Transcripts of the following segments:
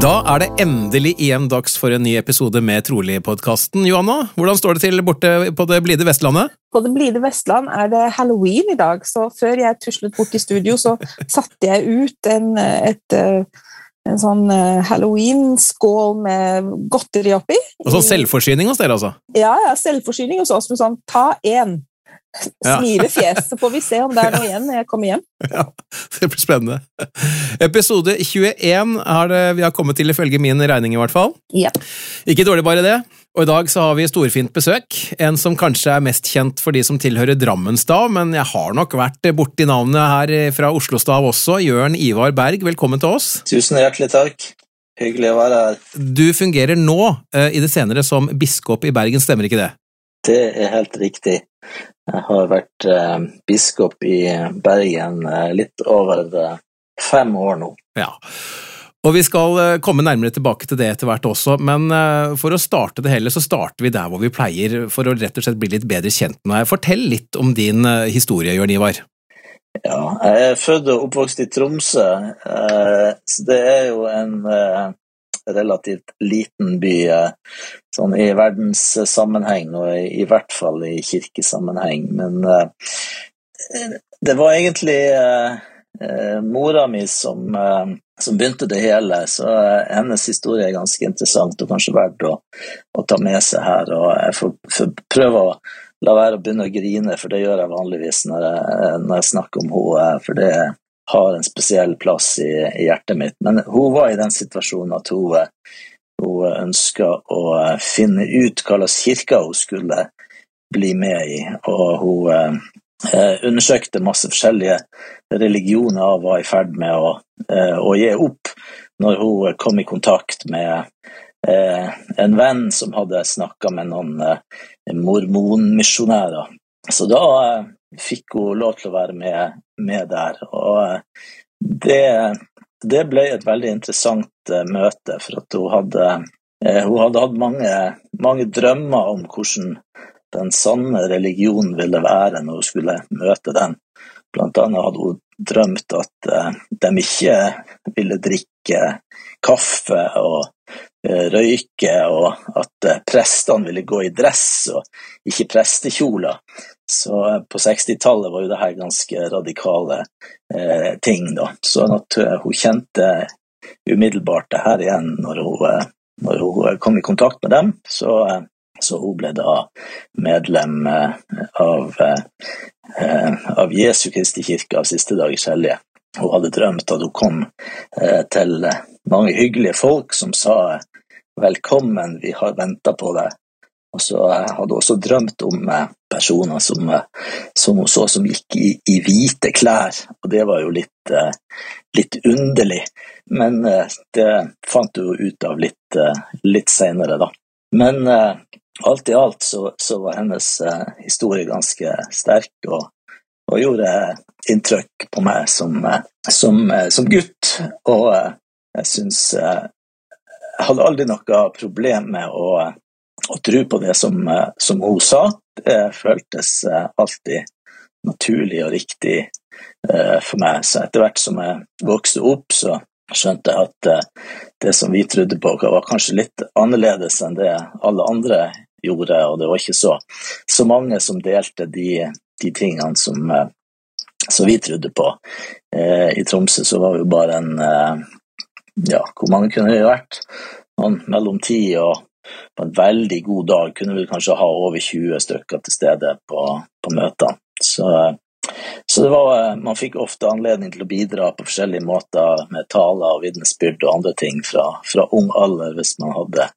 Da er det endelig igjen dags for en ny episode med Trolig-podkasten. Johanna, hvordan står det til borte på det blide Vestlandet? På det blide Vestland er det halloween i dag, så før jeg tuslet bort i studio, så satte jeg ut en, et, en sånn halloween-skål med godteri oppi. Og så selvforsyning hos dere, altså? Ja, ja, selvforsyning hos oss med sånn ta én. Smilefjes, så får vi se om det er noe igjen når jeg kommer hjem. Ja, Det blir spennende. Episode 21 har det, vi har kommet til ifølge min regning, i hvert fall. Ja. Ikke dårlig bare det. Og i dag så har vi storfint besøk. En som kanskje er mest kjent for de som tilhører Drammenstav, men jeg har nok vært borti navnet her fra Oslo-stav også. Jørn Ivar Berg, velkommen til oss. Tusen hjertelig takk. Hyggelig å være her. Du fungerer nå i det senere som biskop i Bergen, stemmer ikke det? Det er helt riktig. Jeg har vært eh, biskop i Bergen eh, litt over eh, fem år nå. Ja, og vi skal eh, komme nærmere tilbake til det etter hvert også, men eh, for å starte det hele, så starter vi der hvor vi pleier, for å rett og slett bli litt bedre kjent med deg. Fortell litt om din eh, historie, Jørn Ivar. Ja, jeg er født og oppvokst i Tromsø, så det er jo en relativt liten by sånn i verdenssammenheng, og i hvert fall i kirkesammenheng. Men det var egentlig mora mi som, som begynte det hele, så hennes historie er ganske interessant og kanskje verdt å, å ta med seg her. og Jeg får, får prøve å la være å begynne å grine, for det gjør jeg vanligvis når jeg, når jeg snakker om henne, for det har en spesiell plass i, i, hjertet mitt. Men hun var i den situasjonen at hun, hun ønska å finne ut hva slags kirke hun skulle bli med i, og hun eh, undersøkte masse forskjellige religioner og var i ferd med å, eh, å gi opp når hun kom i kontakt med eh, en venn som hadde snakka med noen mormonmisjonærer. Så da fikk hun lov til å være med, med der. Og det, det, ble et veldig interessant møte, for at hun hadde, hun hadde hatt mange, mange drømmer om hvordan den sanne religionen ville være når hun skulle møte den. Blant annet hadde hun drømt at de ikke ville drikke kaffe og røyke, og at prestene ville gå i dress og ikke prestekjoler. Så på 60-tallet var jo det her ganske radikale eh, ting, da. Sånn at hun kjente umiddelbart det her igjen når hun, når hun kom i kontakt med dem. Så, så hun ble da medlem av, av Jesu Kristi kirke av Siste dagers hellige. Hun hadde drømt at hun kom til mange hyggelige folk som sa 'velkommen, vi har venta på deg'. Og så hadde hun også drømt om personer som, som hun så som gikk i, i, hvite klær, og det var jo litt, litt underlig. Men det fant hun ut av litt, litt seinere, da. Men alt i alt så, så var hennes historie ganske sterk, og, og gjorde inntrykk på meg som, som, som gutt. Og jeg syns Jeg hadde aldri noe problem med å, å tro på det som, som, hun sa. Det føltes alltid naturlig og riktig for meg. Så etter hvert som jeg vokste opp, så skjønte jeg at det som vi trodde på, var kanskje litt annerledes enn det alle andre gjorde, og det var ikke så, så mange som delte de, de tingene som, som vi trodde på. I Tromsø så var vi jo bare en ja, hvor mange kunne vi vært? Noen mellom ti og på en veldig god dag kunne vi kanskje ha over 20 stykker til stede på, på møtene. Så, så var, man fikk ofte anledning til å bidra på forskjellige måter med taler og vitnesbyrd og andre ting fra, fra ung alder hvis man hadde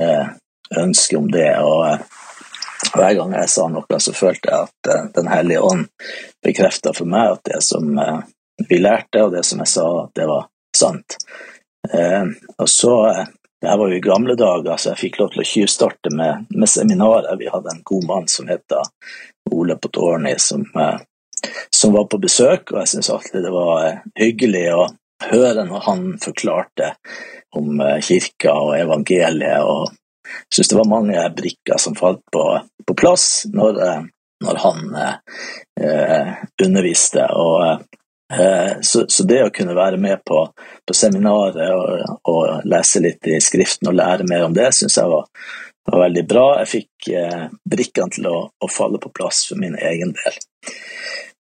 eh, ønske om det. Og eh, hver gang jeg sa noe, så følte jeg at eh, Den hellige ånd bekrefta for meg at det som eh, vi lærte, og det som jeg sa, at det var sant. Eh, og så det var jo i gamle dager, så jeg fikk lov til å tjuvstarte med, med seminaret. Vi hadde en god mann som het Ole på Tårni, som, som, var på besøk, og jeg syns alltid det var hyggelig å høre når han forklarte om kirka og evangeliet, og jeg syns det var mange brikker som falt på, på plass når, når han eh, underviste. og Eh, så, så, det å kunne være med på, på seminaret og, og, lese litt i Skriften og lære mer om det, syns jeg var, var, veldig bra. Jeg fikk eh, brikkene til å, å, falle på plass for min egen del.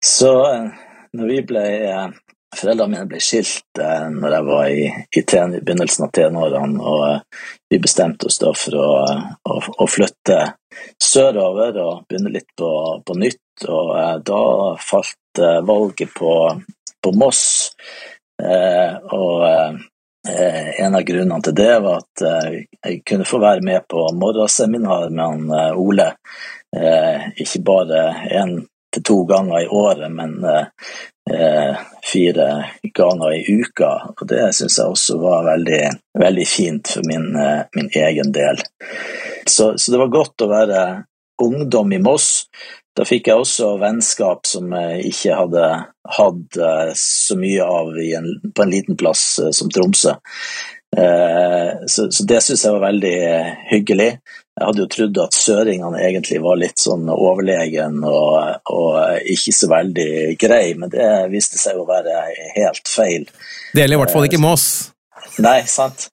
Så eh, når vi ble eh, Foreldrene mine ble skilt eh, når jeg var i, i, ten, i begynnelsen av tenårene, og eh, vi bestemte oss da for å, å, å flytte sørover og begynne litt på, på nytt. Og eh, da falt valget på, på Moss. og en av grunnene til det var at jeg kunne få være med på morgenseminar med han Ole. ikke bare én til to ganger i året, men eh, fire ganger i uka. Og det syns jeg også var veldig, veldig fint for min, eh, min egen del. Så, så, det var godt å være ungdom i Moss. Da fikk jeg også vennskap som jeg ikke hadde hatt eh, så mye av en, på en liten plass eh, som Tromsø. Eh, så, så det syns jeg var veldig hyggelig. Jeg hadde jo trodd at søringene egentlig var litt sånn overlegen og, og, ikke så veldig grei, men det viste seg å være helt feil. Det gjelder i hvert fall ikke Moss. Nei, sant.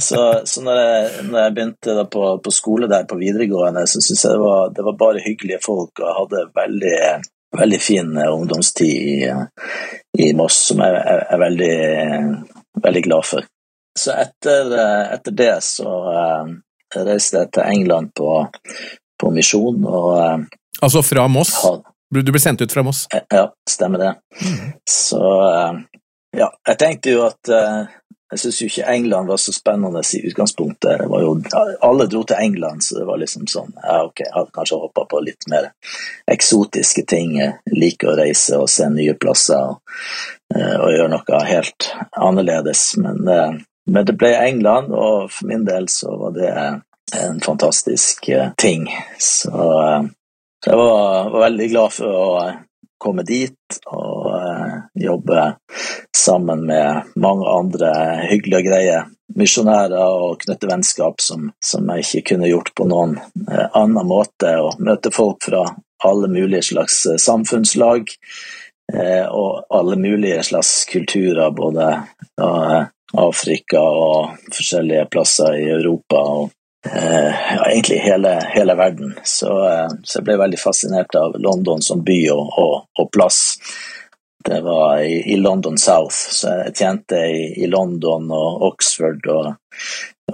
Så, så når, jeg, når, jeg, begynte på, på, skole der på videregående, så syntes jeg det var, det var, bare hyggelige folk, og jeg hadde veldig, veldig fin ungdomstid i, i Moss, som jeg er veldig, veldig glad for. Så etter, etter det så jeg reiste jeg til England på, på misjon. og... Eh, altså fra Moss? Du ble sendt ut fra Moss? Ja, stemmer det. Mm. Så eh, ja, jeg tenkte jo at eh, jeg syns jo ikke England var så spennende i utgangspunktet. Det var jo, alle dro til England, så det var liksom sånn ja, ok, Jeg hadde kanskje hoppa på litt mer eksotiske ting. Jeg liker å reise og se nye plasser og, og gjøre noe helt annerledes. Men men det ble England, og for min del så var det en fantastisk eh, ting. Så eh, jeg var, var veldig glad for å komme dit og jobbe sammen med mange andre hyggelige og greie misjonærer og knytte vennskap som, som, jeg ikke kunne gjort på noen annen måte. Og møte folk fra alle mulige slags samfunnslag og alle mulige slags kulturer, både Afrika og forskjellige plasser i Europa. og eh, ja, egentlig hele, hele verden. Så, eh, så, jeg ble veldig fascinert av London som by og, og, og plass. Det var i, i, London South, så jeg tjente i, i London og Oxford og,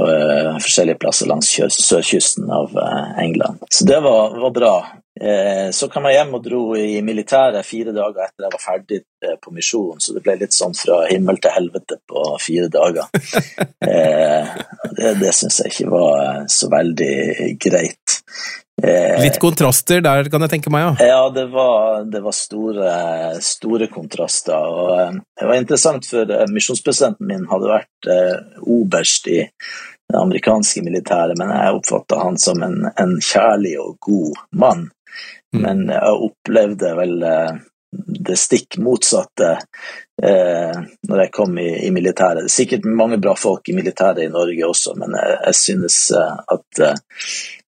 og uh, forskjellige plasser langs sørkysten av uh, England. Så det var, var bra. Eh, så kom jeg hjem og dro i militæret fire dager etter jeg var ferdig eh, på misjon, så det ble litt sånn fra himmel til helvete på fire dager. Eh, det det syns jeg ikke var så veldig greit. Litt kontraster der, kan jeg tenke meg? Ja, ja det var, det var store, store, kontraster. og Det var interessant, for misjonspresidenten min hadde vært oberst i det amerikanske militæret, men jeg oppfatta han som en, en kjærlig og god mann. Mm. Men jeg opplevde vel eh, det stikk motsatte eh, når jeg kom i, i, militæret. Det er sikkert mange bra folk i militæret i Norge også, men jeg, jeg synes eh, at eh,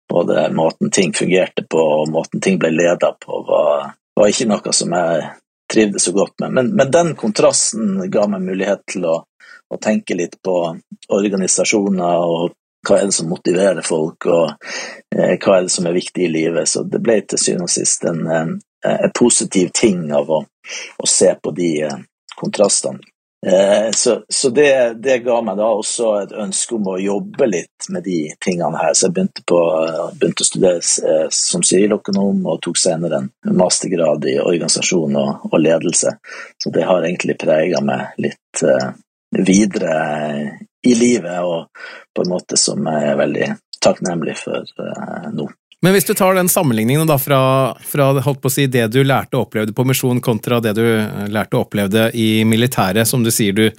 både måten ting fungerte på og måten ting ble leda på, var, var, ikke noe som jeg trivdes så godt med. Men, men den kontrasten ga meg mulighet til å, å tenke litt på organisasjoner og hva er det som motiverer folk, og eh, hva er det som er viktig i livet. Så det ble til syvende og sist en, en, en positiv ting av å, å se på de eh, kontrastene. Eh, så, så det, det, ga meg da også et ønske om å jobbe litt med de tingene her. Så jeg begynte, på, begynte å studere som siviløkonom og tok senere en mastergrad i organisasjon og, og ledelse. Så det har egentlig prega meg litt videre i livet, og på en måte som jeg er veldig takknemlig for uh, nå. Men hvis du tar den sammenligningen da fra, fra holdt på å si, det du lærte og opplevde på misjon, kontra det du lærte og opplevde i militæret, som du sier du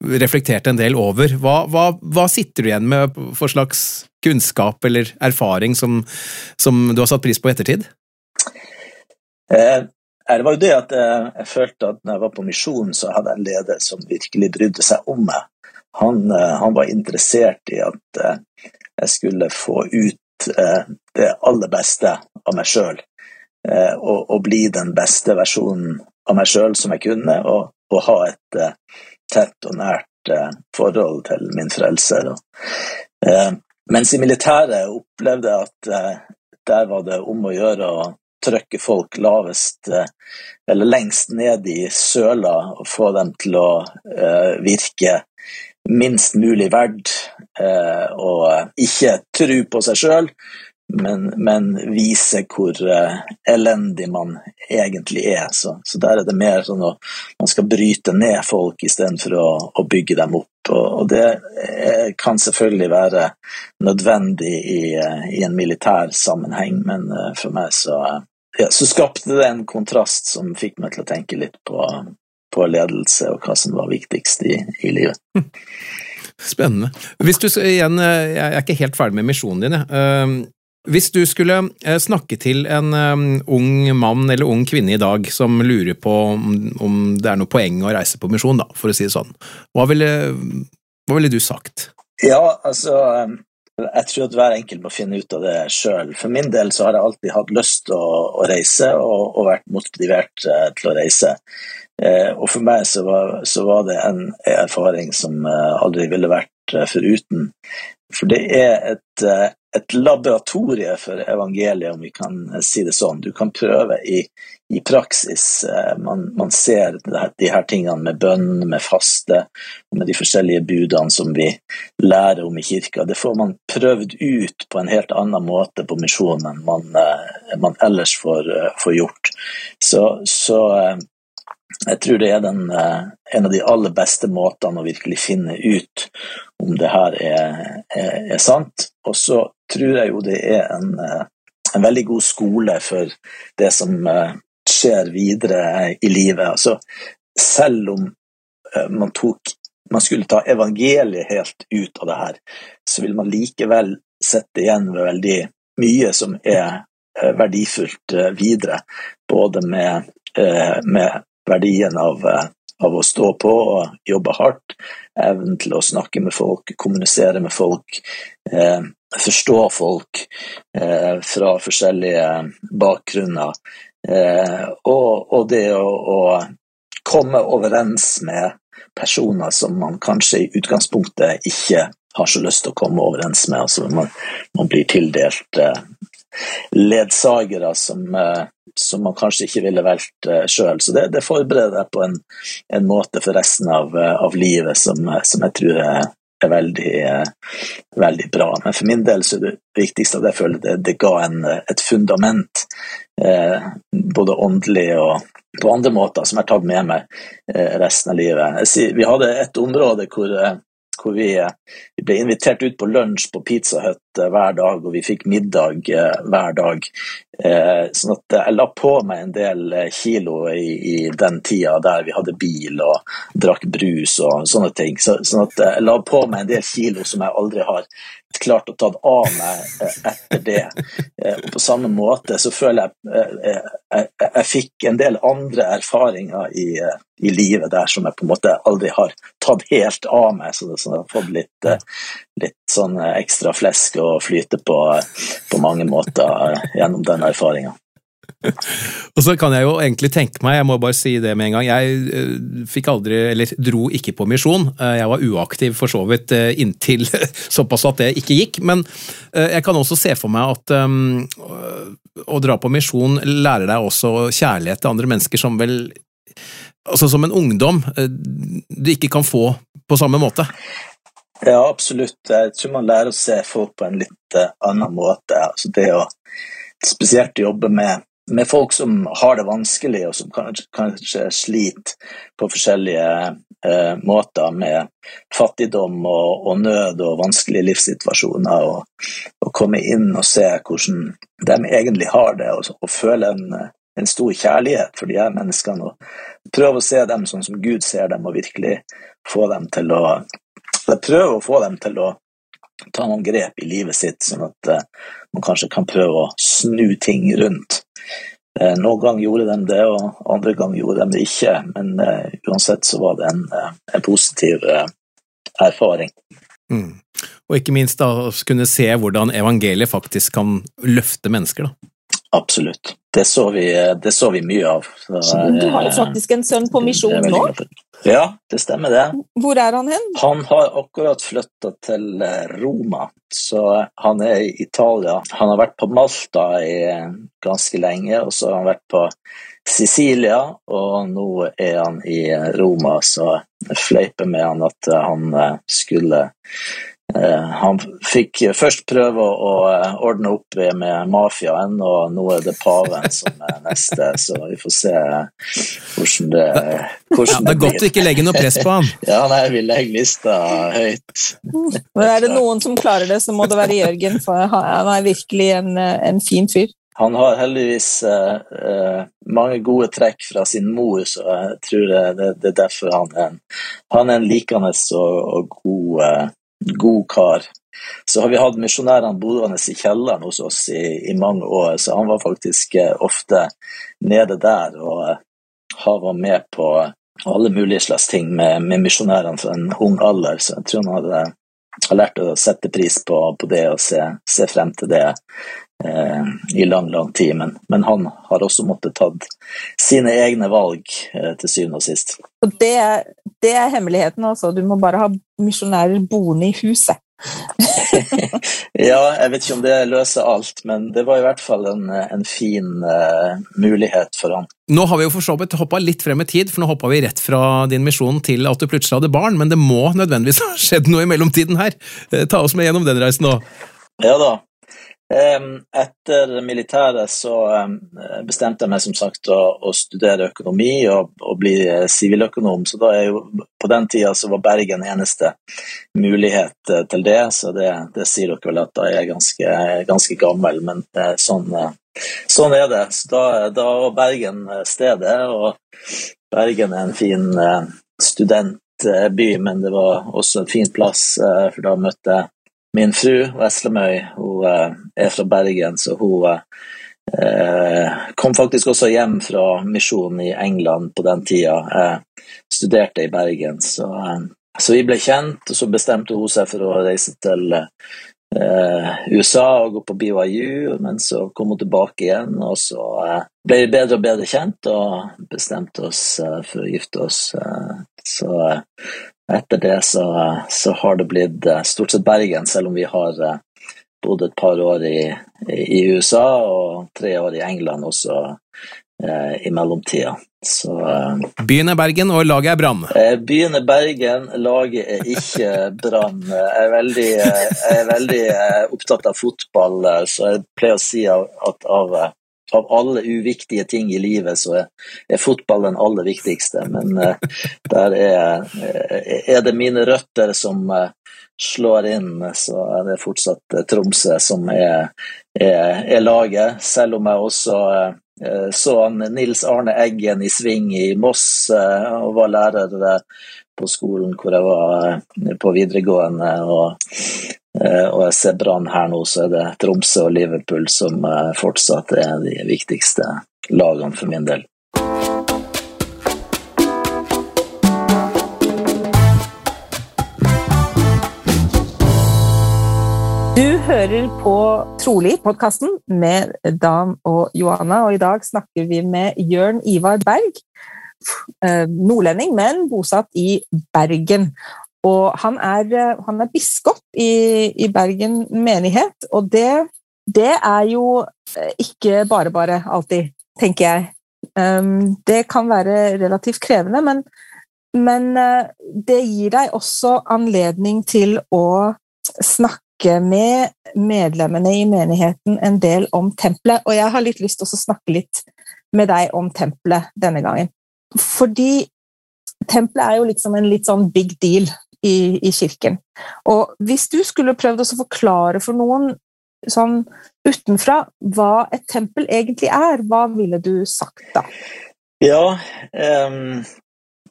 reflekterte en del over, hva, hva, hva sitter du igjen med for slags kunnskap eller erfaring som, som du har satt pris på i ettertid? Eh, det var jo det at jeg, eh, jeg følte at når jeg var på misjon, så hadde jeg en leder som virkelig brydde seg om meg. Han, eh, han var interessert i at eh, jeg skulle få ut Eh, det aller beste av meg sjøl. Og, og, bli den beste versjonen av meg sjøl som jeg kunne, og, og ha et tett og nært forhold til min frelser. Mens i militæret opplevde jeg at der var det om å gjøre å trykke folk lavest eller lengst ned i søla og få dem til å virke minst mulig verd, eh, og ikke tro på seg sjøl, men, men, vise hvor uh, elendig man egentlig er. Så, så, der er det mer sånn at man skal bryte ned folk istedenfor å, å bygge dem opp. Og, det er, kan selvfølgelig være nødvendig i, i en militær sammenheng, men for meg så, ja, så skapte det en kontrast som fikk meg til å tenke litt på, på ledelse og hva som var viktigst i, i livet. Spennende. Hvis du, igjen, eh, Jeg er ikke helt ferdig med misjonen din. Ehm, hvis du skulle eh, snakke til en ehm, ung mann eller ung kvinne i dag som lurer på om det er noe poeng å reise på misjon, da, for å si det sånn, hva ville, hva ville du sagt? Ja, altså ehm, jeg tror at hver enkelt må finne ut av det sjøl. For min del så har jeg alltid hatt lyst til å, å reise og, og, vært motivert til å reise. Uh, og for meg så var, så var, det en erfaring som uh, aldri ville vært foruten. For det er et, et laboratorie for evangeliet, om vi kan si det sånn. Du kan prøve i, i praksis. Eh, man, man ser de her tingene med bønn, med faste, med de forskjellige budene som vi lærer om i kirka. Det får man prøvd ut på en helt annen måte på misjonen enn man, eh, man ellers får, eh, får, gjort. Så, så jeg tror det er den, en av de aller beste måtene å virkelig finne ut om det her er, er, er sant. Og så tror jeg jo det er en, en veldig god skole for det som skjer videre i livet. Altså, selv om eh, man, tok, man skulle ta evangeliet helt ut av det her, så vil man likevel sette igjen med veldig mye som er eh, verdifullt eh, videre. Både med, med verdien av, av, å stå på og jobbe hardt, evnen til å snakke med folk, kommunisere med folk, forstå folk fra forskjellige bakgrunner. Eh, og, og, det å, å, komme overens med personer som man kanskje i utgangspunktet ikke har så lyst til å komme overens med. Altså man, man blir tildelt eh, ledsagere som, eh, som, man kanskje ikke ville valgt eh, sjøl. Så det, det, forbereder deg på en, en, måte for resten av, eh, av livet som, som, jeg tror er, er veldig, eh, veldig, bra. Men for min del så er det viktigste at jeg føler det, det ga en, et fundament Eh, både åndelig og på andre måter, som jeg har tatt med meg eh, resten av livet. Vi hadde et område hvor, eh, hvor vi, vi, ble invitert ut på lunsj på Pizza Hut hver dag, og vi fikk middag hver dag. Sånn at jeg la på meg en del kilo i, i den tida der vi hadde bil og drakk brus og sånne ting. Så, sånn at jeg la på meg en del kilo som jeg aldri har klart å ta av meg eh, etter det. Eh, og på samme måte så føler jeg eh, jeg, jeg, jeg fikk en del andre erfaringer i, i, livet der som jeg på en måte aldri har tatt helt av meg, så, så det har fått litt, litt sånn ekstra flesk å flyte på på mange måter gjennom den erfaringa. og så kan jeg jo egentlig tenke meg, jeg må bare si det med en gang, jeg fikk aldri, eller dro ikke på misjon. Jeg var uaktiv for så vidt inntil såpass at det ikke gikk. Men jeg kan også se for meg at um, å dra på misjon lærer deg også kjærlighet til andre mennesker som vel altså som en ungdom du ikke kan få på samme måte? Ja, absolutt. Jeg tror man lærer å se folk på en litt annen måte. Altså det å spesielt jobbe med med folk som har det vanskelig, og som kanskje, kanskje sliter på forskjellige eh, måter med fattigdom og, og, nød og vanskelige livssituasjoner, og, og, komme inn og se hvordan de egentlig har det, og, og føle en, en, stor kjærlighet for de her menneskene, og prøve å se dem sånn som Gud ser dem, og virkelig få dem til å Prøve å få dem til å ta noen grep i livet sitt, sånn at uh, man kanskje kan prøve å snu ting rundt. Uh, noen ganger gjorde de det, og andre ganger gjorde de det ikke. Men uh, uansett så var det en, en positiv erfaring. Mm. Og ikke minst da kunne se hvordan evangeliet faktisk kan løfte mennesker. da. Absolutt. Det så vi, det så vi mye av. Så, du har jo faktisk en sønn på misjon nå? Ja, det stemmer det. Hvor er han hen? Han har akkurat flytta til Roma, så han er i Italia. Han har vært på Malta i ganske lenge, og så har han vært på Sicilia, og nå er han i Roma, så jeg fleiper med han at han skulle Eh, han fikk først prøve å eh, ordne opp med mafiaen, og nå er det paven som er neste, så vi får se hvordan det, hvordan ja, det er godt å ikke legge noe press på han. Ja, nei, vi legger lista høyt. Men er det noen som klarer det, så må det være Jørgen, for han er virkelig en, en fin fyr. Han har heldigvis eh, mange gode trekk fra sin mor, så jeg tror det, det, det er derfor han er en, han er en likende og, og god eh, god kar. Så har vi hatt misjonærene boende i kjelleren hos oss i, i, mange år, så han var faktisk eh, ofte nede der og eh, har vært med på alle mulige slags ting med, med misjonærene fra en ung alder, så jeg tror han hadde har lært å sette pris på, på det og se, se, frem til det eh, i lang, lang tid. Men, men, han har også måttet tatt sine egne valg eh, til syvende og sist. Og det, det er hemmeligheten, altså. Du må bare ha misjonærer boende i huset. ja, jeg vet ikke om det løser alt, men det var i hvert fall en, en fin uh, mulighet for han. Nå har vi jo for så vidt hoppa litt frem i tid, for nå hoppa vi rett fra din misjon til at du plutselig hadde barn, men det må nødvendigvis ha skjedd noe i mellomtiden her. Uh, ta oss med gjennom den reisen nå. Ja da. Etter militæret så bestemte jeg meg som sagt å, å studere økonomi og, og bli eh, siviløkonom, så da er jo på den tida så var Bergen eneste mulighet eh, til det, så det, det sier dere vel at da er jeg ganske, ganske gammel, men sånn, sånn, er det. Så da, da var Bergen stedet, og Bergen er en fin studentby, men det var også en fin plass, for da møtte jeg Min fru, Veslemøy, hun eh, er fra Bergen, så hun eh, kom faktisk også hjem fra misjonen i England på den tida. Jeg studerte i Bergen, så, eh, så vi ble kjent, og så bestemte hun seg for å reise til USA og gå på BYU, men så kom hun tilbake igjen, og så ble vi bedre og bedre kjent og bestemte oss for å gifte oss. Så etter det så, så, har det blitt eh, stort sett Bergen, selv om vi har eh, bodd et par år i, i USA og tre år i England også eh, i mellomtida. Så, eh, byen er Bergen, og laget er Brann? Eh, byen er Bergen, laget er ikke Brann. Jeg er veldig, jeg er veldig opptatt av fotball, så jeg pleier å si at av av alle uviktige ting i livet, så er, er fotball den aller viktigste. Men uh, der er, eh, er, det mine røtter som uh, slår inn, så er det fortsatt uh, Tromsø som er, er, laget. Selv om jeg også så han Nils Arne Eggen i sving i Moss og var lærer på skolen hvor jeg var på videregående. og og jeg ser Brann her nå, så er det Tromsø og Liverpool som eh, fortsatt er de viktigste lagene for min del. Du hører på Trolig, podkasten med Dan og Johanna, og i dag snakker vi med Jørn Ivar Berg. Eh, nordlending, men bosatt i Bergen. Og han er, eh, han er biskop i, i, Bergen menighet, og det, det, er jo eh, ikke bare bare alltid, tenker jeg. Um, det kan være relativt krevende, men, men uh, det gir deg også anledning til å snakke med medlemmene i menigheten en del om tempelet. Og jeg har litt lyst til å snakke litt med deg om tempelet denne gangen. Fordi tempelet er jo liksom en litt sånn big deal i, i kirken. Og hvis du skulle prøvd å forklare for noen sånn utenfra hva et tempel egentlig er, hva ville du sagt da? Ja, um,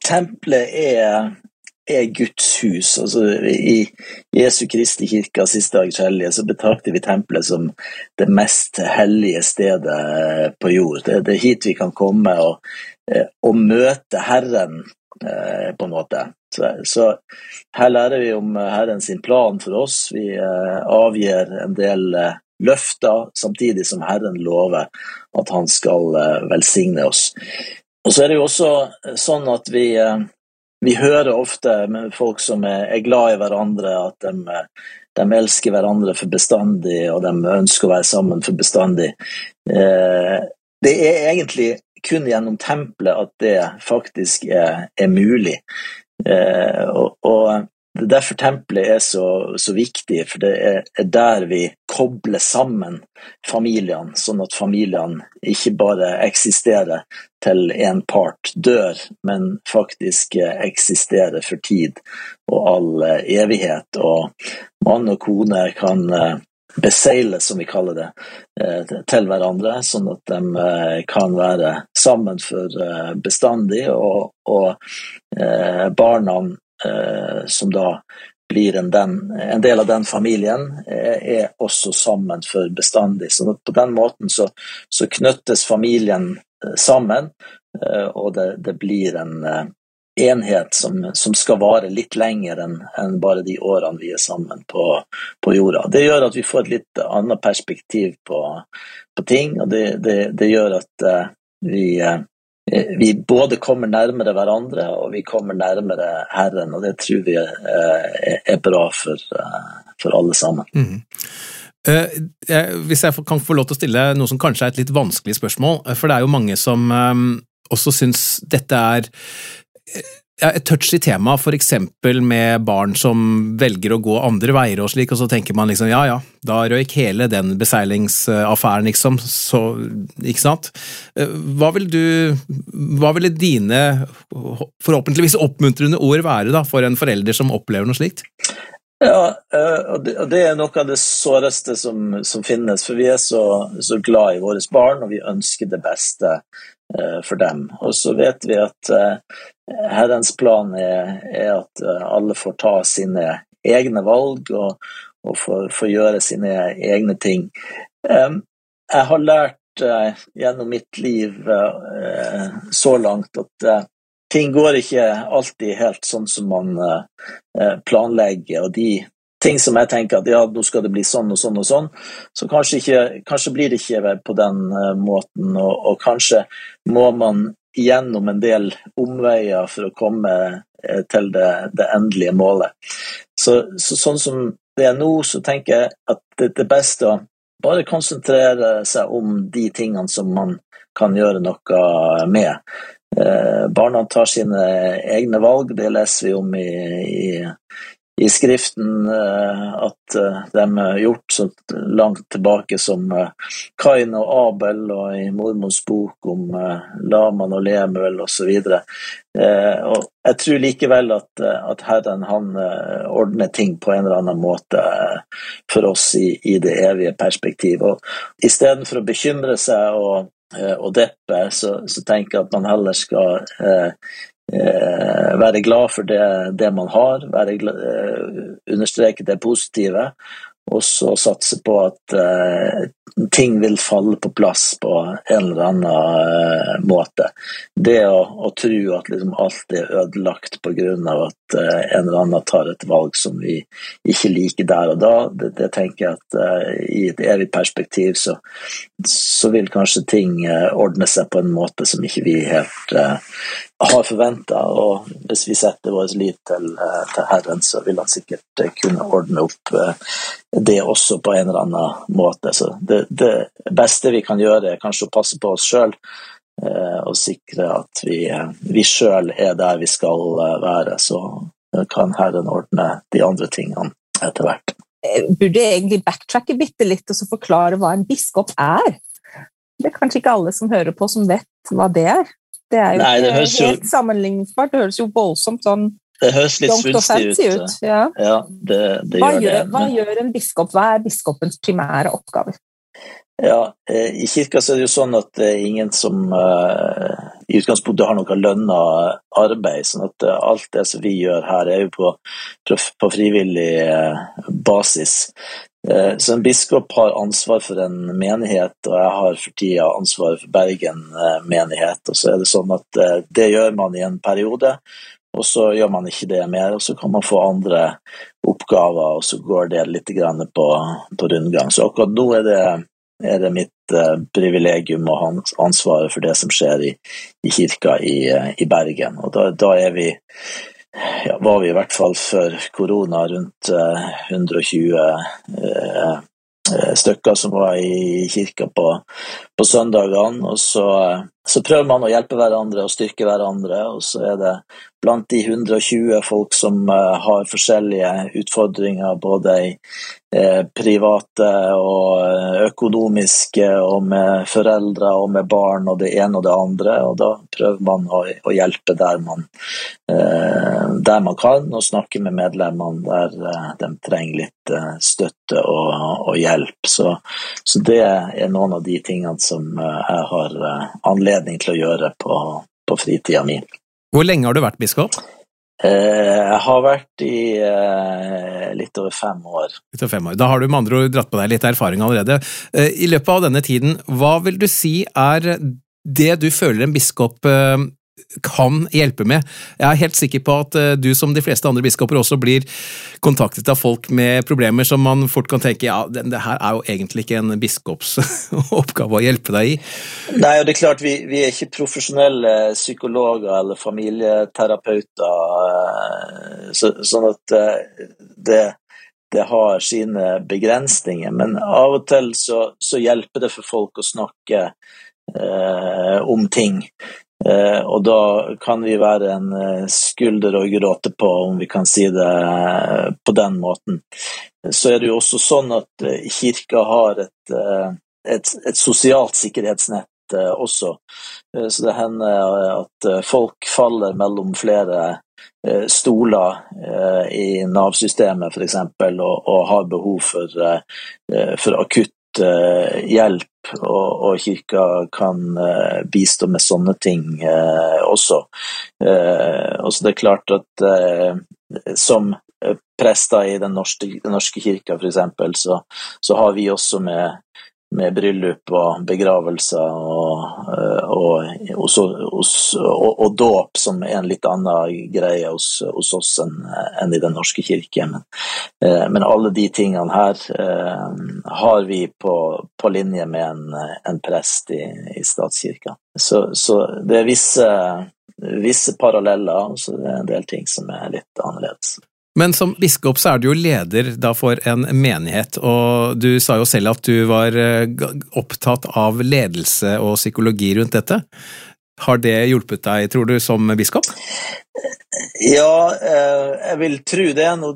tempelet er, er, Guds hus. Altså, I Jesu Kristi kirke siste dagers hellige så betrakter vi tempelet som det mest hellige stedet på jord. Det, det er hit vi kan komme og, eh, og møte Herren Eh, på en måte. Så, her lærer vi om eh, Herren sin plan for oss. Vi eh, avgir en del løfter, samtidig som Herren lover at han skal velsigne oss. Og så er det jo også sånn at vi, vi hører ofte med folk som er glad i hverandre, at de, de elsker hverandre for bestandig, og de ønsker å være sammen for bestandig. Det er egentlig kun gjennom tempelet at det faktisk er, er mulig. Eh, og, og, det er derfor tempelet er så, så viktig, for det er, er, der vi kobler sammen familiene, sånn at familiene ikke bare eksisterer til en part dør, men faktisk eksisterer for tid og all evighet. Og mann og kone kan eh, beseile, som vi kaller det, eh, til hverandre, sånn at de eh, kan være sammen for eh, bestandig. Og, og barna som da blir en, den, en, del av den familien, er også sammen for bestandig. Så på den måten så, så knyttes familien sammen, og det, det blir en enhet som, som, skal vare litt lenger enn en bare de årene vi er sammen på, på, jorda. Det gjør at vi får et litt annet perspektiv på, på ting, og det, det, det gjør at uh, vi, uh, vi både kommer nærmere hverandre og vi kommer nærmere Herren, og det tror vi uh, er bra for, for alle sammen. Mm. hvis jeg kan få lov til å stille noe som kanskje er et litt vanskelig spørsmål, for det er jo mange som også syns dette er et touchy tema, for eksempel med barn som velger å gå andre veier og slik, og så tenker man liksom ja ja, da røyk hele den beseilingsaffæren, liksom, så ikke sant. Hva vil du Hva ville dine forhåpentligvis oppmuntrende ord være da, for en forelder som opplever noe slikt? Ja, eh, og det, er noe av det såreste som, som finnes. For vi er så, så glad i våre barn, og vi ønsker det beste Eh, for dem. Og så vet vi at eh, Herrens plan er, at eh, alle får ta sine egne valg og, og får, gjøre sine egne ting. Jeg har lært gjennom mitt liv så langt at ting går ikke alltid helt sånn som man planlegger, og de ting som jeg tenker at ja, nå skal det bli sånn og sånn og sånn, så kanskje, ikke, kanskje blir det ikke på den uh, måten, og, og, kanskje må man gjennom en del omveier for å komme uh, til det, det, endelige målet. Så, så, sånn som det er nå, så tenker jeg at det, det er å bare konsentrere seg om de tingene som man kan gjøre noe med. Eh, barna tar sine egne valg, det leser vi om i, i, i Skriften eh, at eh, de er gjort så langt tilbake som eh, Kain og Abel, og i Mormons bok om Laman og Lemuel osv. Jeg tror likevel at, at Herren han ordner ting på en eller annen måte for oss i, i det evige perspektiv. Og Istedenfor å bekymre seg og og deppe, så, så, tenker jeg at man heller skal Eh, være glad for det, det man har, glad, eh, understreke det positive, og så satse på at uh, ting vil falle på plass på en eller annen uh, måte. Det å, å tro at liksom alt er ødelagt pga. at uh, en eller annen tar et valg som vi ikke liker der og da, det, det tenker jeg at i et evig perspektiv så, så, vil kanskje ting ordne seg på en måte som ikke vi helt har forventa. Og hvis vi setter vår lit til, til Herren, så vil han sikkert kunne ordne opp det også på en eller annen måte. Så det, det beste vi kan gjøre, er kanskje å passe på oss sjøl og sikre at vi, vi sjøl er der vi skal være. Så kan Herren ordne de andre tingene etter hvert. Burde jeg egentlig backtracke bitte litt og så forklare hva en biskop er? Det er kanskje ikke alle som hører på, som vet hva det er. Det er jo Nei, det ikke helt jo... sammenligningsbart. Det høres jo voldsomt sånn det høres litt svulstig ut. ut. Ja. ja det, det hva, gjør, det. hva gjør en biskop? Hva er biskopens primære oppgaver? Ja, eh, I kirka så er det jo sånn at det er ingen som uh, i utgangspunktet har noe lønna arbeid. sånn at uh, alt det som vi gjør her, er jo på, på frivillig uh, basis. Så en biskop har ansvar for en menighet, og jeg har for tida ansvar for Bergen menighet. Og så er det sånn at det gjør man i en periode, og så gjør man ikke det mer. Og så kan man få andre oppgaver, og så går det litt på, på rundgang. Så akkurat nå er det er det mitt eh, privilegium å ha ansvaret for det som skjer i, i kirka i, eh, i, Bergen. Og da, da er vi ja, var vi i hvert fall før korona rundt eh, 120 eh, eh, stykker som var i kirka på, på søndagene. Og så, eh, så, prøver man å hjelpe hverandre og styrke hverandre, og så er det blant de 120 folk som har forskjellige utfordringer både i Eh, private og eh, økonomiske, og med foreldre og med barn og det ene og det andre. Og da prøver man å, hjelpe der man, eh, der man, kan, og snakke med medlemmene der de trenger litt støtte og, og hjelp. Så, så, det er noen av de tingene som jeg har anledning til å gjøre på, på fritida mi. Hvor lenge har du vært biskop? Eh, jeg har vært i eh, litt over fem år. Litt over fem år. Da har du med andre ord dratt på deg litt erfaring allerede. Eh, I løpet av denne tiden, hva vil du si er det du føler en biskop kan hjelpe med. Jeg er helt sikker på at uh, du som de fleste andre biskoper også blir kontaktet av folk med problemer som man fort kan tenke ja, det, her er jo egentlig ikke en biskops oppgave å hjelpe deg i. Nei, og det er klart vi, vi er ikke profesjonelle psykologer eller familieterapeuter, uh, så, sånn at uh, det det har sine begrensninger, men av og til så, så hjelper det for folk å snakke eh, om ting. Eh, og da kan vi være en eh, skulder å gråte på, om vi kan si det eh, på den måten. Så er det jo også sånn at kirka har et, et, et sosialt sikkerhetsnett også. Så det hender at folk faller mellom flere stoler i Nav-systemet f.eks. Og, og har behov for, for akutt hjelp, og, og, kirka kan uh, bistå med sånne ting uh, også. og så det er klart at som prester i Den norske, den norske kirka, f.eks., så, så har vi også med med bryllup og begravelser og, eh, og, og, og, dåp, som er en litt annen greie hos, hos oss enn, enn, i Den norske kirke. Men, eh, men, alle de tingene her eh, har vi på, på linje med en, en prest i, i statskirka. Så, så, det er visse, visse paralleller, og så det er en del ting som er litt annerledes. Men som biskop så er du jo leder da for en menighet, og du sa jo selv at du var eh, opptatt av ledelse og psykologi rundt dette. Har det hjulpet deg, tror du, som biskop? Ja, eh, jeg vil tro det. Nå,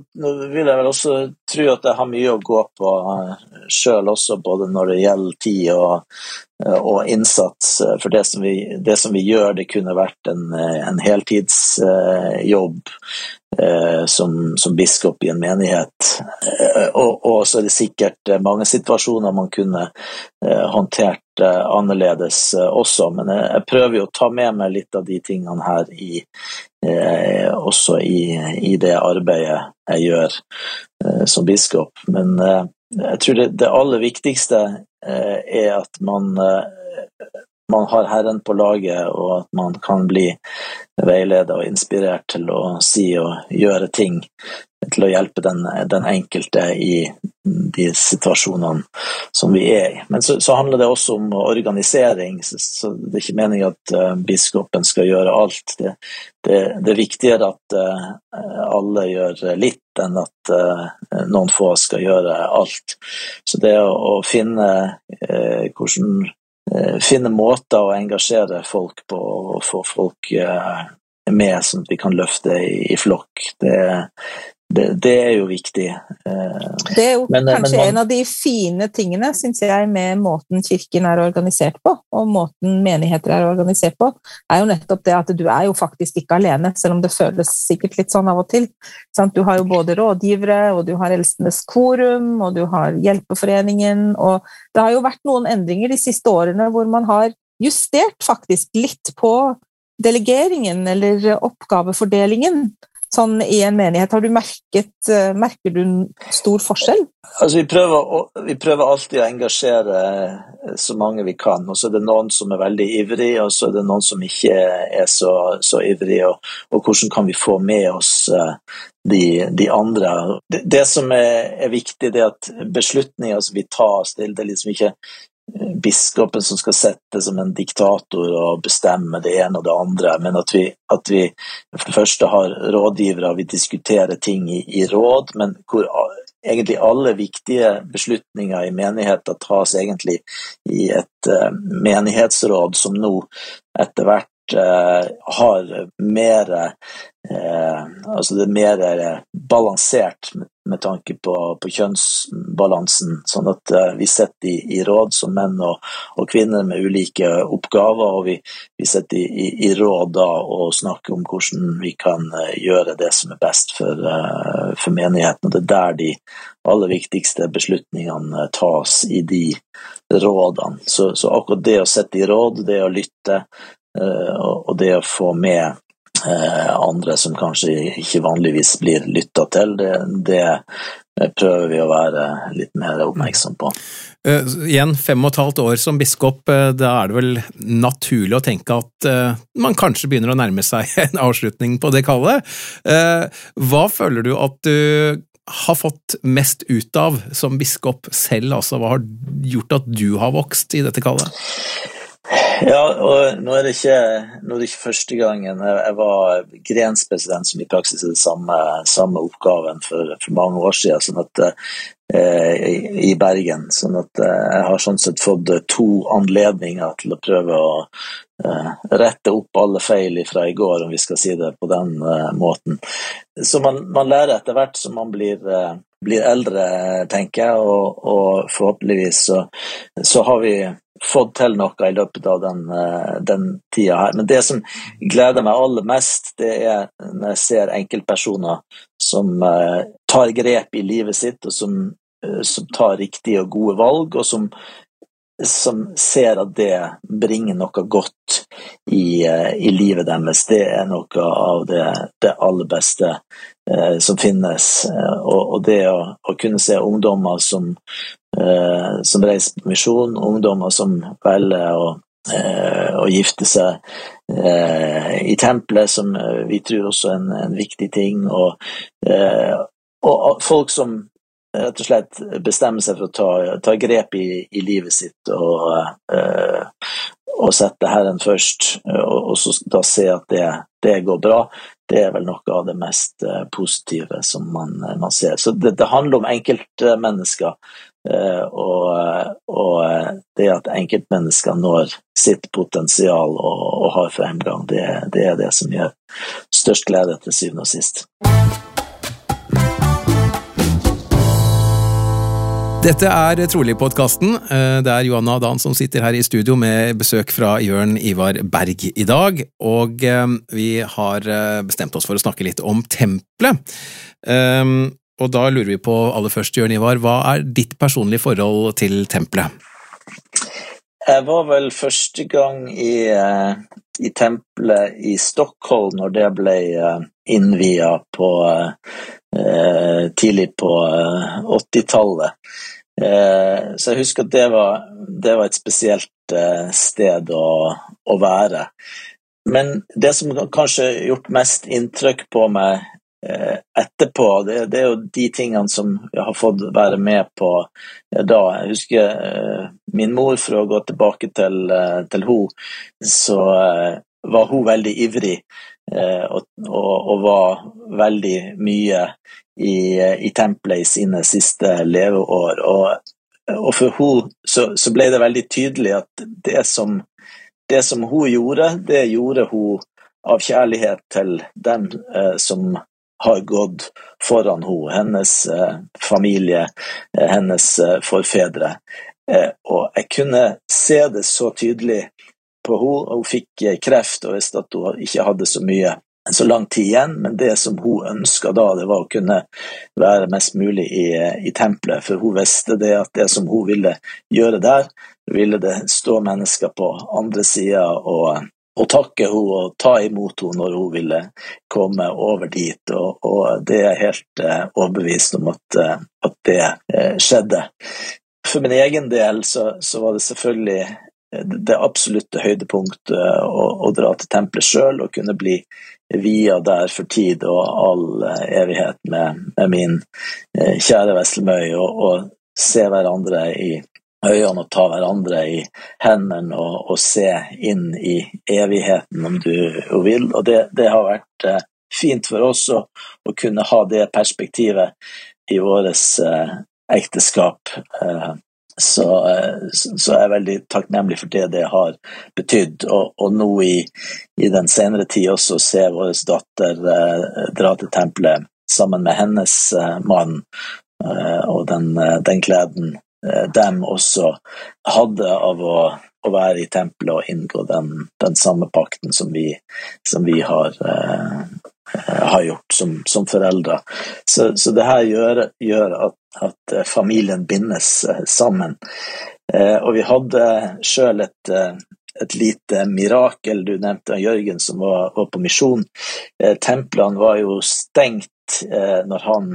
vil jeg vel også tro at jeg har mye å gå på eh, sjøl også, både når det gjelder tid og, og innsats. For det som, vi, det som, vi, gjør, det kunne vært en, en heltidsjobb eh, som, som, biskop i en menighet. Eh, og, og, så er det sikkert eh, mange situasjoner man kunne eh, håndtert eh, annerledes eh, også, men jeg, prøver jo å ta med meg litt av de tingene her i, også i, i, det arbeidet jeg gjør som biskop. Men jeg tror det, det aller viktigste er at man man har Herren på laget, og at man kan bli veiledet og inspirert til å si og gjøre ting til å hjelpe den, den enkelte i de situasjonene som vi er i. Men så, så handler det også om organisering, så, så det er ikke meningen at uh, biskopen skal gjøre alt. Det, det, det er viktigere at uh, alle gjør litt, enn at uh, noen få skal gjøre alt. Så det å, å finne hvordan finne måter å engasjere folk på og få folk med, sånn at vi kan løfte i, i flokk. Det, det, det, er jo viktig. Eh, det er jo men, eh, kanskje men man... en av de fine tingene, syns jeg, med måten kirken er organisert på, og måten menigheter er organisert på, er jo nettopp det at du er jo faktisk ikke alene, selv om det føles sikkert litt sånn av og til. Du har jo både rådgivere, og du har Eldstenes korum, og du har Hjelpeforeningen, og det har jo vært noen endringer de siste årene hvor man har justert faktisk litt på delegeringen eller oppgavefordelingen sånn i en menighet? Har du merket, eh, merker du stor forskjell? Altså, vi, prøver, vi prøver alltid å engasjere eh, så mange vi kan. og så er det noen som er veldig ivrige, og så er det noen som ikke er så, så ivrige. Og, og, hvordan kan vi få med oss eh, de, de andre? Det, det, som er, er viktig, det er at beslutninger som vi tar, det er liksom ikke biskopen som skal sette som en diktator og bestemme det ene og det andre, men at vi, at vi for det første har rådgivere, vi diskuterer ting i, i råd, men hvor egentlig alle viktige beslutninger i menigheten tas egentlig i et uh, menighetsråd som nå etter hvert har mer eh, Altså det er mer balansert med tanke på, på, kjønnsbalansen, sånn at eh, vi sitter i, i, råd som menn og, og, kvinner med ulike oppgaver, og vi, vi sitter i, i, i, råd da og snakker om hvordan vi kan uh, gjøre det som er best for, uh, for menigheten. Og det er der de aller viktigste beslutningene tas, i de rådene. Så, så akkurat det å sitte i råd, det å lytte, og, og det å få med Eh, andre som kanskje ikke vanligvis blir lytta til. Det, det prøver vi å være litt mer oppmerksom på. Uh, igjen, fem og et halvt år som biskop, uh, da er det vel naturlig å tenke at uh, man kanskje begynner å nærme seg en avslutning på det kallet. hva føler du at du har fått mest ut av som biskop selv, altså hva har gjort at du har vokst i dette kallet? Ja, og nå er det ikke, er det ikke første gangen. Jeg var grenspresident, som i praksis er den samme, samme oppgaven for, for, mange år siden, sånn at, eh, i Bergen. Sånn at eh, jeg har sånn sett fått to anledninger til å prøve å eh, rette opp alle feil fra i går, om vi skal si det på den eh, måten. Så man, man, lærer etter hvert som man blir, eh, blir eldre, tenker jeg, og, og forhåpentligvis så, så har vi fått til noe i løpet av den, eh, den tida her. Men det som gleder meg aller mest, det er når jeg ser enkeltpersoner som uh, tar grep i livet sitt, og som, uh, som tar riktige og gode valg, og som, som ser at det bringer noe godt i, i, livet deres. Det er noe av det, det aller beste som finnes. og, og det å, kunne se ungdommer som Eh, som reiser på misjon, ungdommer som velger å, eh, å gifte seg eh, i tempelet, som vi tror også er en, en viktig ting, og, og, folk som rett og slett bestemmer seg for å ta, ta grep i, i, livet sitt og, og sette Herren først, og, og så da se at det, det, går bra, det er vel noe av det mest positive som man, man ser. Så det, det handler om enkeltmennesker Eh, og, og, det at enkeltmennesker når sitt potensial og, og har fremgang, det, det, er det som gjør størst glede til syvende og sist. Dette er Trolig-podkasten. Eh, det er Johanna Dan som sitter her i studio med besøk fra Jørn Ivar Berg i dag. Og eh, vi har bestemt oss for å snakke litt om tempelet. Og da lurer vi på aller først, Jørn Ivar, hva er ditt personlige forhold til tempelet? Jeg var vel første gang i, i tempelet i Stockholm når det ble innvia på tidlig på 80-tallet. Så jeg husker at det var, det var et spesielt sted å, å, være. Men det som kanskje har gjort mest inntrykk på meg Eh, etterpå. Det, det, er jo de tingene som jeg har fått være med på eh, da. Jeg husker eh, min mor, for å gå tilbake til, til henne, så var hun veldig ivrig og, og, og var veldig mye i, i tempelet i sine siste leveår. Og og for hun så, så, ble det veldig tydelig at det som, det som hun gjorde, det gjorde hun av kjærlighet til dem eh, som har gått foran henne, hennes eh, familie, eh, hennes eh, forfedre. Eh, og jeg kunne se det så tydelig på henne. Hun fikk eh, kreft og visste at hun ikke hadde så mye så lang tid igjen, men det som hun ønska da, det var å kunne være mest mulig i, i tempelet. For hun visste det at det som hun ville gjøre der, ville det stå mennesker på andre sida og, og, takke henne og ta imot henne når hun ville komme over dit. Og, og det er helt uh, overbevist om at, uh, at det uh, skjedde. For min egen del så, så var det selvfølgelig det absolutte høydepunktet å, å dra til tempelet sjøl og kunne bli via der for tid og all eh, evighet med, med min eh, kjære Veslemøy, og, og, se hverandre i øynene og ta hverandre i hendene og, og se inn i evigheten, om du vil. Og det, det har vært eh, fint for oss å, å, kunne ha det perspektivet i vårt ekteskap. Eh, så, eh, så, jeg er veldig takknemlig for det det har betydd. Og, og nå i, i, den senere tid også se vår datter eh, dra til tempelet sammen med hennes eh, mann, eh, og den, eh, den gleden eh, dem også hadde av å, å, være i tempelet og inngå den, den samme pakten som vi, som vi har, har gjort som, som foreldre. Så, så det her gjør, gjør at at eh, familien bindes eh, sammen. Eh, og vi hadde sjøl et, et, lite mirakel. Du nevnte Jørgen som var, var på misjon. Templene var jo stengt når han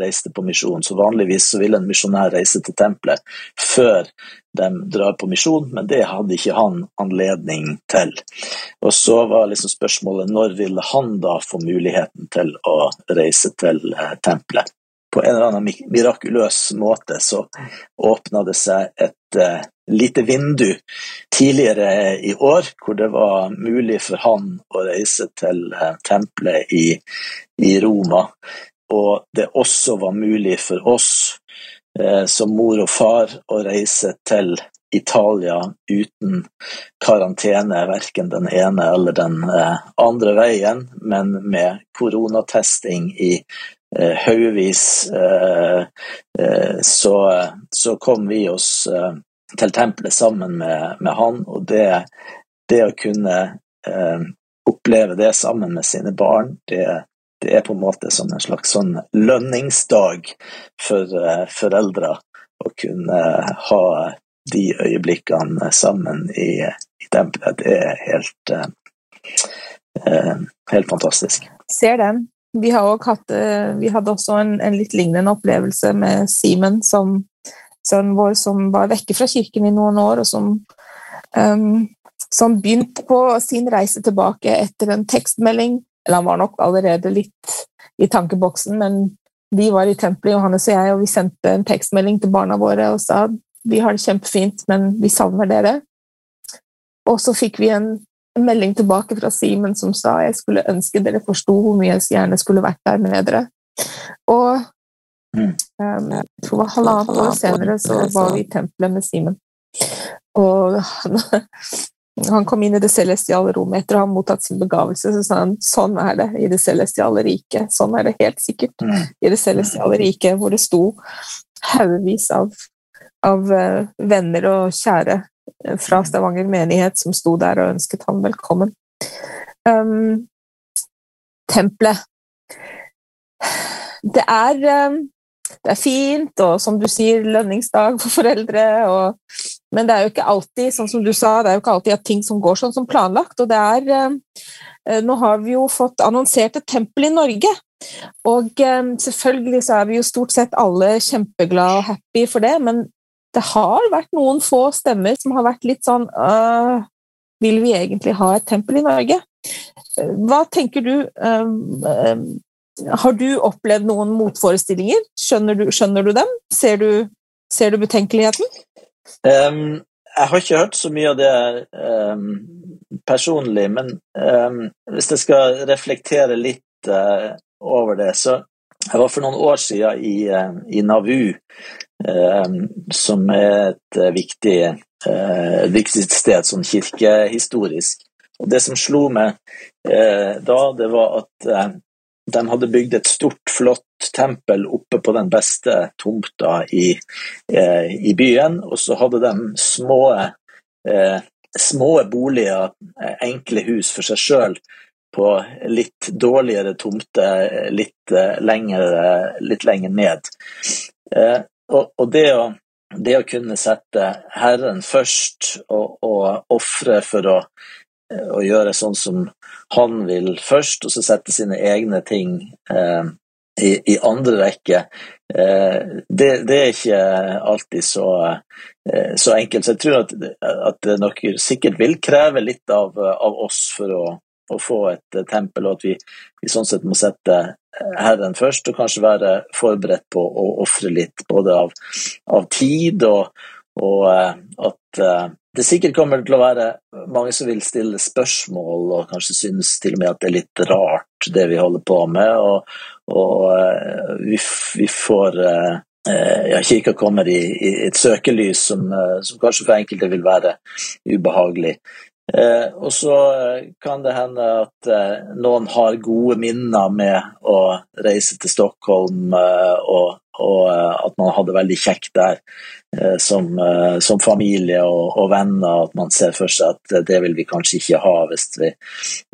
reiste på misjon, så vanligvis så vil en misjonær reise til tempelet før de drar på misjon, men det hadde ikke han anledning til. Og så var liksom spørsmålet når ville han da få muligheten til å reise til tempelet? på en eller annen mirakuløs måte så åpna det seg et uh, lite vindu tidligere i år hvor det var mulig for han å reise til tempelet i, i, Roma. Og det også var mulig for oss eh, som mor og far å reise til Italia uten karantene, verken den ene eller den andre veien, men med koronatesting i Eh, haugevis, eh, eh, så, så, kom vi oss til tempelet sammen med, med han, og det, det å kunne oppleve det sammen med sine barn, det, det, er på en måte som en slags sånn lønningsdag for foreldre å kunne ha de øyeblikkene sammen i, i tempelet. Det er helt, eh, helt fantastisk. Ser den. Vi, hatt, eh, vi hadde også en, en, litt lignende opplevelse med Simen, som sønnen vår, som var vekke fra kirken i noen år, og som, um, som begynte på sin reise tilbake etter en tekstmelding. Eller han var nok allerede litt i tankeboksen, men vi var i tempelet, Johannes og jeg, og vi sendte en tekstmelding til barna våre og sa vi har det kjempefint, men vi savner dere. Og så fikk vi en melding tilbake fra Simen som sa jeg skulle ønske dere forsto hvor mye jeg gjerne skulle vært der med dere. Og um, jeg tror det var halvannet år senere så var vi i tempelet med Simen. Og han, han, kom inn i det celestiale rommet etter å ha mottatt sin begavelse. Så sa han sånn er det i det celestiale riket. Sånn er det helt sikkert i det celestiale riket, hvor det sto haugevis av, av uh, venner og kjære fra Stavanger menighet som sto der og ønsket ham velkommen. Um, tempelet det er, um, det er fint, og som du sier, lønningsdag for foreldre. Og, men det er jo ikke alltid sånn som du sa, det er jo ikke alltid at ting som går sånn som planlagt. og det er, um, Nå har vi jo fått annonsert et tempel i Norge. Og um, selvfølgelig så er vi jo stort sett alle kjempeglade og happy for det, men det har vært noen få stemmer som har vært litt sånn øh, Vil vi egentlig ha et tempel i Norge? Hva tenker du? Har du opplevd noen motforestillinger? Skjønner du, skjønner du dem? Ser du, ser du betenkeligheten? Um, jeg har ikke hørt så mye av det um, personlig, men um, hvis jeg skal reflektere litt uh, over det, så jeg var for noen år siden i, uh, i Navu som er et viktig, et viktig sted sånn kirkehistorisk. Og Det som slo meg da, det var at de hadde bygd et stort, flott tempel oppe på den beste tomta i, i byen, og så hadde de små små boliger, enkle hus for seg sjøl, på litt dårligere tomter litt, eh, litt lenger ned. Eh, og, og det, å, det, å, kunne sette Herren først og, og ofre for å, å, gjøre sånn som han vil først, og så sette sine egne ting eh, i, i, andre rekke, eh, det, det, er ikke alltid så, eh, så, enkelt. Så jeg tror at, at det nok sikkert vil kreve litt av, av oss for å å få et eh, tempel, og at vi, vi, sånn sett må sette eh, Herren først, og kanskje være forberedt på å ofre litt, både av, av tid og, og uh, at uh, det sikkert kommer til å være mange som vil stille spørsmål, og kanskje synes til og med at det er litt rart, det vi holder på med, og, og uh, vi, vi, får ja, Kirka kommer i, i, et søkelys som, som kanskje for enkelte vil være ubehagelig. Eh, og så eh, kan det hende at eh, noen har gode minner med å reise til Stockholm, eh, og, og, eh, at man hadde veldig kjekt der eh, som, som, familie og, og, venner. At man ser for seg at det vil vi kanskje ikke ha hvis vi,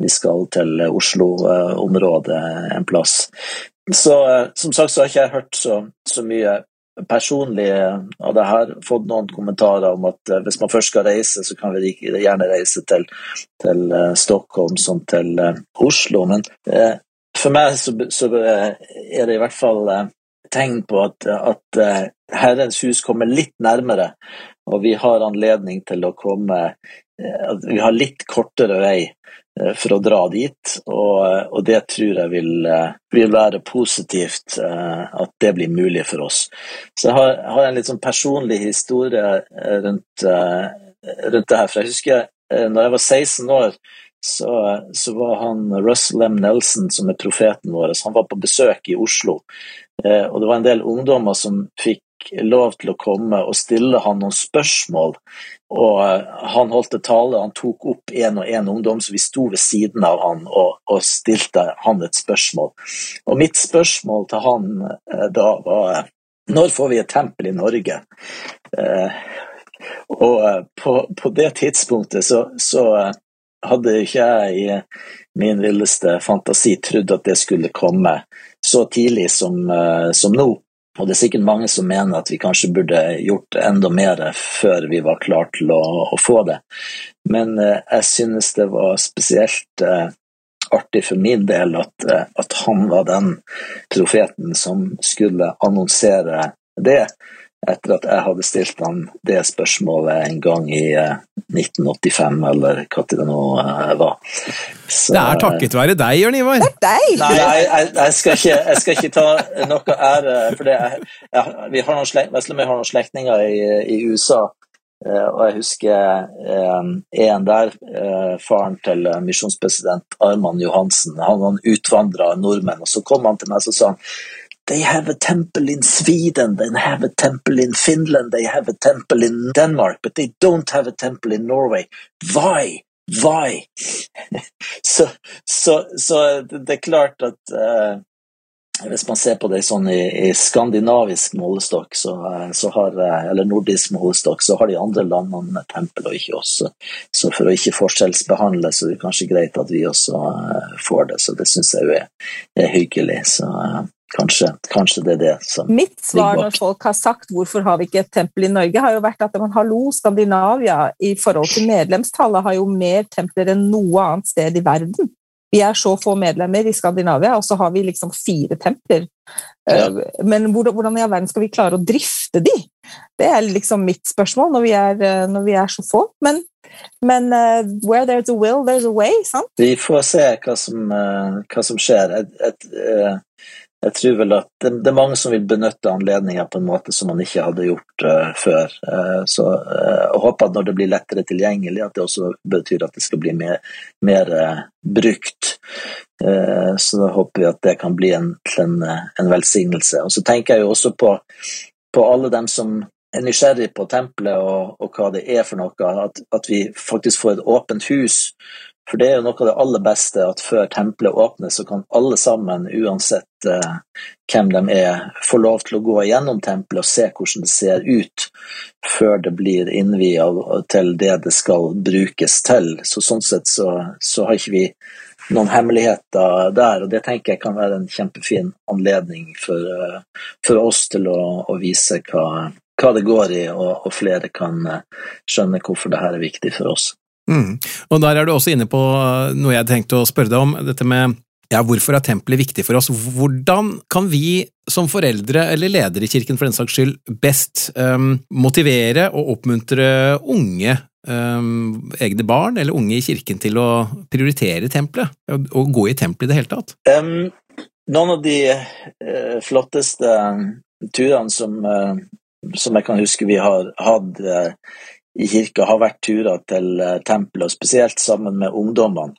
vi skal til Oslo-området en plass. Så som sagt så har ikke jeg hørt så, så mye personlig hadde jeg fått noen kommentarer om at eh, hvis man først skal reise, så kan vi gjerne reise til, til uh, Stockholm som til Oslo. Men for meg så, så, er det i hvert fall tegn på at, at Herrens hus kommer litt nærmere, og vi har anledning til å komme vi har litt kortere vei Eh, for å dra dit, og, og det tror jeg vil, eh, vil, være positivt eh, at det blir mulig for oss. Så jeg har, har en litt sånn personlig historie rundt, rundt det her. For jeg husker når jeg var 16 år, så, så, var han Russell M. Nelson, som er profeten vår, han var på besøk i Oslo. Og det var en del ungdommer som fikk lov til å komme og stille han noen spørsmål. Og eh, han holdt et tale, han tok opp én og én ungdom, så vi sto ved siden av han og, og, stilte han et spørsmål. Og mitt spørsmål til han eh, da var når får vi et tempel i Norge? Eh, og på, på det tidspunktet så, så hadde ikke jeg i min villeste fantasi trodd at det skulle komme så tidlig som, som nå. Og det er sikkert mange som mener at vi kanskje burde gjort enda mer før vi var klar til å, å få det. Men eh, jeg synes det var spesielt eh, artig for min del at, eh, at, han var den profeten som skulle annonsere det etter at jeg hadde stilt han det spørsmålet en gang i 1985, eh, eller hva det nå eh, var. Så, det er takket være deg, Jørn Ivar. Det er deg! Nei, jeg, jeg, jeg, skal ikke, jeg, skal ikke, ta noe ære for det. vi har noen slekt, har noen slektninger i, i, USA, eh, og jeg husker en der, faren til misjonspresident Arman Johansen. Han var en utvandra nordmenn, og så kom han til meg og sa han, They have a temple in Sweden, they have a temple in Finland, they have a temple in Denmark, but they don't have a temple in Norway. Why? Why? så, så, så, det er klart at uh, hvis man ser på det sånn i, i skandinavisk målestokk, så, eh, så, har, eh, eller nordisk målestokk, så har de andre landene tempel og ikke oss. Så for å ikke forskjellsbehandle, så er det kanskje greit at vi også får det. Så det syns jeg er, er, hyggelig. Så Kanskje, kanskje, det er det som Mitt svar når folk har sagt 'hvorfor har vi ikke et tempel i Norge', har jo vært at man, hallo, Skandinavia i forhold til medlemstallet har jo mer templer enn noe annet sted i verden. Vi er så få medlemmer i Skandinavia, og så har vi liksom fire templer. Ja. Eh, men hvordan i all verden skal vi klare å drifte de? Det er liksom mitt spørsmål når vi er, eh, når vi er så få. Men, men uh, where there's a will, there's a way, sant? Vi får se hva som, uh, hva som skjer. Et, et, uh, jeg tror vel at det, det, er mange som vil benytte anledninga på en måte som man ikke hadde gjort uh, før. Uh, så uh, jeg håper at når det blir lettere tilgjengelig, at det også betyr at det skal bli mer, mer brukt. så da håper vi at det kan bli en, en, en velsignelse. Og så tenker jeg jo også på på alle dem som er nysgjerrig på tempelet og, og, hva det er for noe, at, at, vi faktisk får et åpent hus. For det er jo noe av det aller beste, at før tempelet åpnes, så kan alle sammen, uansett uh, hvem de er, få lov til å gå gjennom tempelet og se hvordan det ser ut, før det blir innvia til det det skal brukes til. Så sånn sett så, så har ikke vi noen hemmeligheter der, og det tenker jeg kan være en kjempefin anledning for, uh, for oss til å, å vise hva, hva det går i, og, og flere kan uh, skjønne hvorfor dette er viktig for oss. Mm. Og der er du også inne på noe jeg tenkte å spørre deg om, dette med ja, hvorfor er tempelet viktig for oss? Hvordan kan vi som foreldre eller ledere i kirken for den saks skyld best um, motivere og oppmuntre unge, um, egne barn eller unge i kirken til å prioritere tempelet, og, gå i tempelet i det hele tatt? Um, noen av de uh, flotteste turene som, uh, som jeg kan huske vi har hatt uh, i kirka har vært turer til eh, tempelet, og spesielt sammen med ungdommene.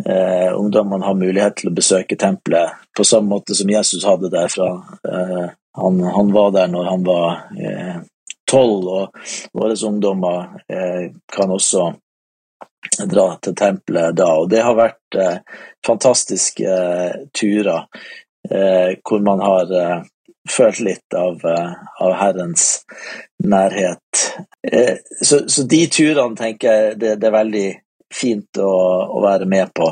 Eh, ungdommene har mulighet til å besøke tempelet på samme måte som Jesus hadde derfra. Eh, han, han, var der når han var eh, tolv, og våre ungdommer eh, kan også dra til tempelet da. Og det har vært eh, fantastiske turer hvor man har følt litt av, eh, av Herrens nærhet. Eh, så, så, de turene tenker jeg det, det er veldig fint å, å, være med på.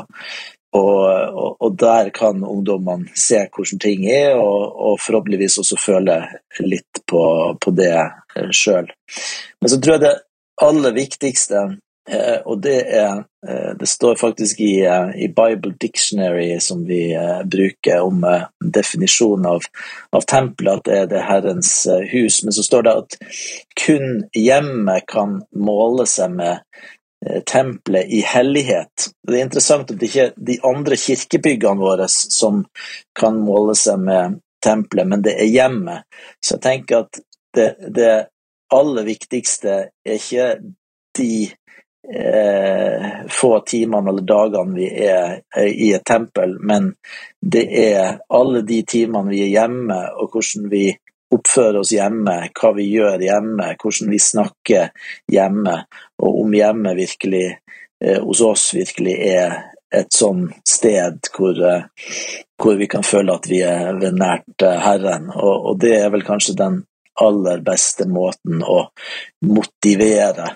Og, og, og der kan ungdommene se hvordan ting er, og, og forhåpentligvis også føle litt på, på det eh, sjøl. Men så tror jeg det aller viktigste og det er eh, Det står faktisk i, eh, i Bible Dictionary, som vi bruker om definisjonen av, av tempelet, at det er det Herrens hus. Men så står det at kun hjemmet kan måle seg med tempelet i hellighet. Det er interessant at det ikke er de andre kirkebyggene våre som kan måle seg med tempelet, men det er hjemmet. Så jeg tenker at det, det aller viktigste er ikke de eh, få timene eller dagene vi er i et tempel, men det er alle de timene vi er hjemme, og hvordan vi oppfører oss hjemme, hva vi gjør hjemme, hvordan vi snakker hjemme, og om hjemmet virkelig eh, hos oss virkelig er et sånn sted hvor, eh, hvor, vi kan føle at vi er ved nært eh, Herren. Og, og det er vel kanskje den aller beste måten å motivere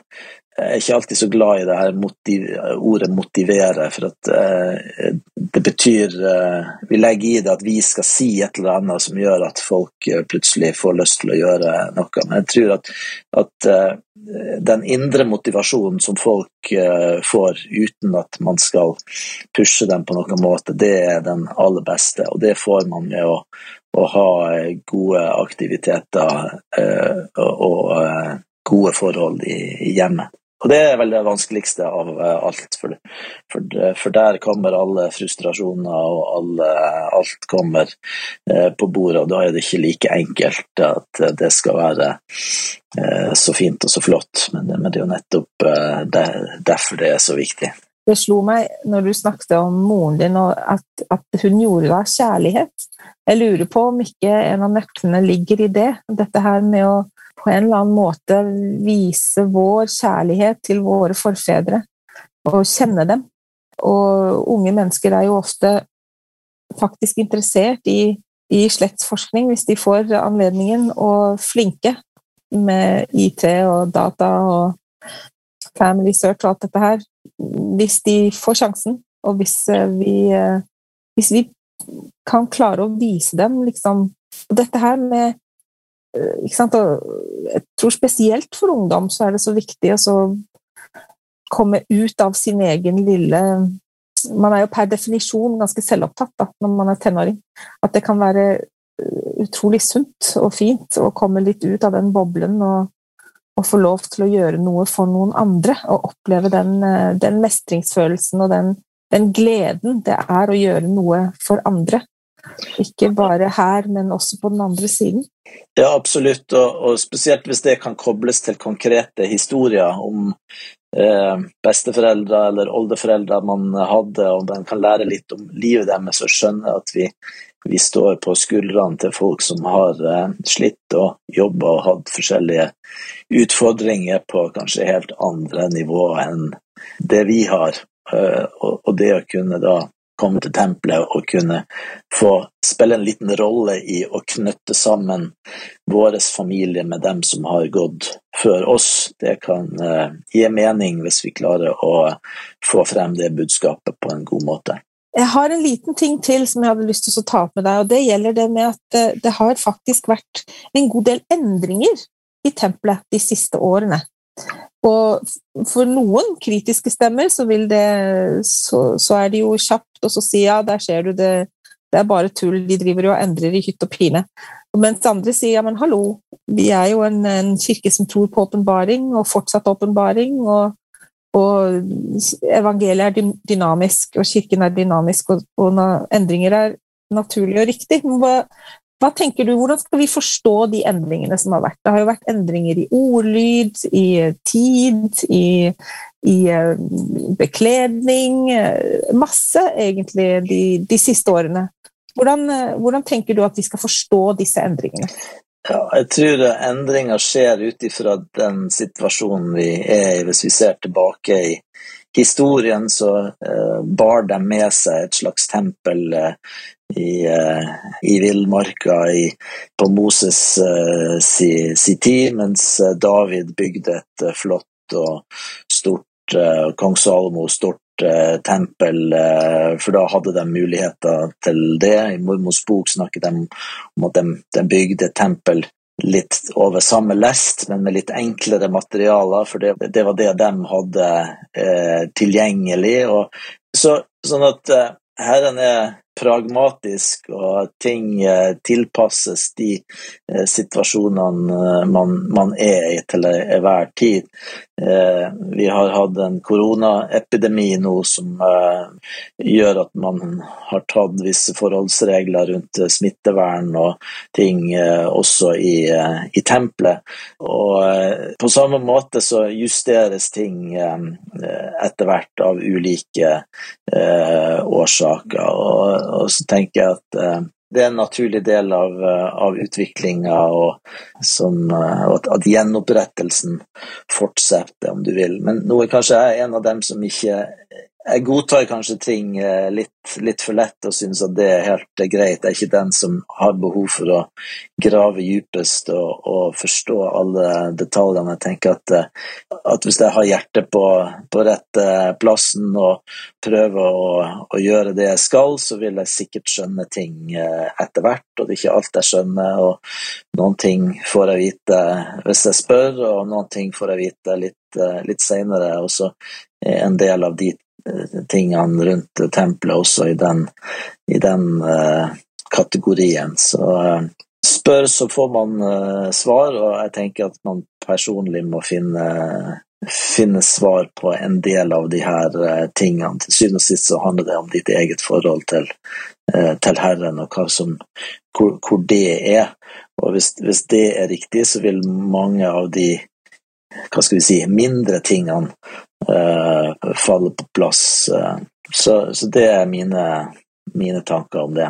jeg er ikke alltid så glad i det her motiv ordet 'motivere', for at eh, det betyr eh, Vi legger i det at vi skal si et eller annet som gjør at folk uh, plutselig får lyst til å gjøre noe. Men jeg tror at, at den indre motivasjonen som folk får uten at man skal pushe dem på noen måte, det er den aller beste. Og det får man med å, å ha gode aktiviteter og gode forhold i, i hjemmet. Og det er vel det vanskeligste av eh, alt, for, for, for der kommer alle frustrasjoner og alle, alt kommer eh, på bordet, og da er det ikke like enkelt at det skal være eh, så fint og så flott. Men, men det er jo nettopp derfor det er så viktig. Det slo meg når du snakket om moren din, at, at hun gjorde det av kjærlighet. Jeg lurer på om ikke en av nøklene ligger i det. Dette her med å på en eller annen måte vise vår kjærlighet til våre forfedre og kjenne dem. Og unge mennesker er jo ofte faktisk interessert i, i slektsforskning hvis de får anledningen, og flinke med IT og data og family search og alt dette her. Hvis de får sjansen, og hvis eh, vi, eh, hvis vi kan klare å vise dem liksom Og dette her med Eh, jeg tror spesielt for ungdom så er det så viktig å komme ut av sin egen lille Man er jo per definisjon ganske selvopptatt da, når man er tenåring. At det kan være eh, utrolig sunt og fint å komme litt ut av den boblen og, og få lov til å gjøre noe for noen andre. Og oppleve den, eh, den mestringsfølelsen og den, den gleden det er å gjøre noe for andre. Ikke bare her, men også på den andre siden. Ja, absolutt, og, og, spesielt hvis det kan kobles til konkrete historier om eh, besteforeldre eller oldeforeldre man hadde, og man kan lære litt om livet deres og skjønne at vi, vi står på skuldrene til folk som har eh, slitt og jobba og hatt forskjellige utfordringer på kanskje helt andre nivåer enn det vi har. Eh, og, det å kunne da komme til tempelet og kunne få spille en liten rolle i å knytte sammen vår familie med dem som har gått før oss. Det kan uh, gi mening hvis vi klarer å få frem det budskapet på en god måte. Jeg har en liten ting til som jeg hadde lyst til å ta opp med deg, og det gjelder det med at det, det har faktisk vært en god del endringer i tempelet de siste årene. Og for noen kritiske stemmer så, det, så, så er det jo kjapt å si ja, der ser du det, det er bare tull, de driver jo og endrer i hytt og pine. Mens andre sier ja, men hallo, vi er jo en, en kirke som tror på åpenbaring, og fortsatt åpenbaring, og, og, evangeliet er dynamisk, og kirken er dynamisk, og, og endringer er naturlig og riktig. Hva, hva tenker du, Hvordan skal vi forstå de endringene som har vært? Det har jo vært endringer i ordlyd, i tid, i, i eh, bekledning eh, Masse, egentlig, de, de siste årene. Hvordan, eh, hvordan, tenker du at vi skal forstå disse endringene? Ja, jeg tror endringer skjer ut ifra den situasjonen vi er i. Hvis vi ser tilbake i historien, så uh, bar de med seg et slags tempel uh, i, uh, i villmarka på Moses si, si, tid, mens eh, David bygde et flott og stort Kong Salomo stort tempel, for da hadde de muligheter til det. I Mormors bok snakket de om at de, de bygde tempel litt over samme lest, men med litt enklere materialer, for det, det var det de hadde eh, tilgjengelig. Og, så, sånn at eh, Herren er pragmatisk, og ting eh, tilpasses de eh, situasjonene eh, man, man er i til enhver tid. Vi har hatt en koronaepidemi nå som gjør at man har tatt visse forholdsregler rundt smittevern og ting også i, i tempelet. Og på samme måte så justeres ting etter hvert av ulike årsaker. og og så tenker jeg at uh, det er en naturlig del av, uh, av utviklinga, og, uh, at, at, gjenopprettelsen fortsetter, om du vil. Men nå er kanskje jeg en av dem som ikke jeg godtar kanskje ting eh, litt, litt, for lett og synes at det er helt greit. Jeg er ikke den som har behov for å grave dypest og, og forstå alle detaljene. Jeg tenker at, eh, at hvis jeg har hjertet på, på rett plassen og prøver å, å, gjøre det jeg skal, så vil jeg sikkert skjønne ting eh, etter hvert. Og det er ikke alt jeg skjønner. og Noen ting får jeg vite hvis jeg spør, og noen ting får jeg vite litt, litt seinere. Og så en del av de tingene rundt tempelet også i den, i den uh, kategorien. Så uh, spør, så får man uh, svar, og jeg tenker at man personlig må finne, finne svar på en del av de her tingene. Til syvende og sist så handler det om ditt eget forhold til, til Herren, og som, hvor, hvor, det er. Og hvis, hvis det er riktig, så vil mange av de hva skal vi si, mindre tingene uh, falle på plass. Uh, så, så, det er mine, mine, tanker om det.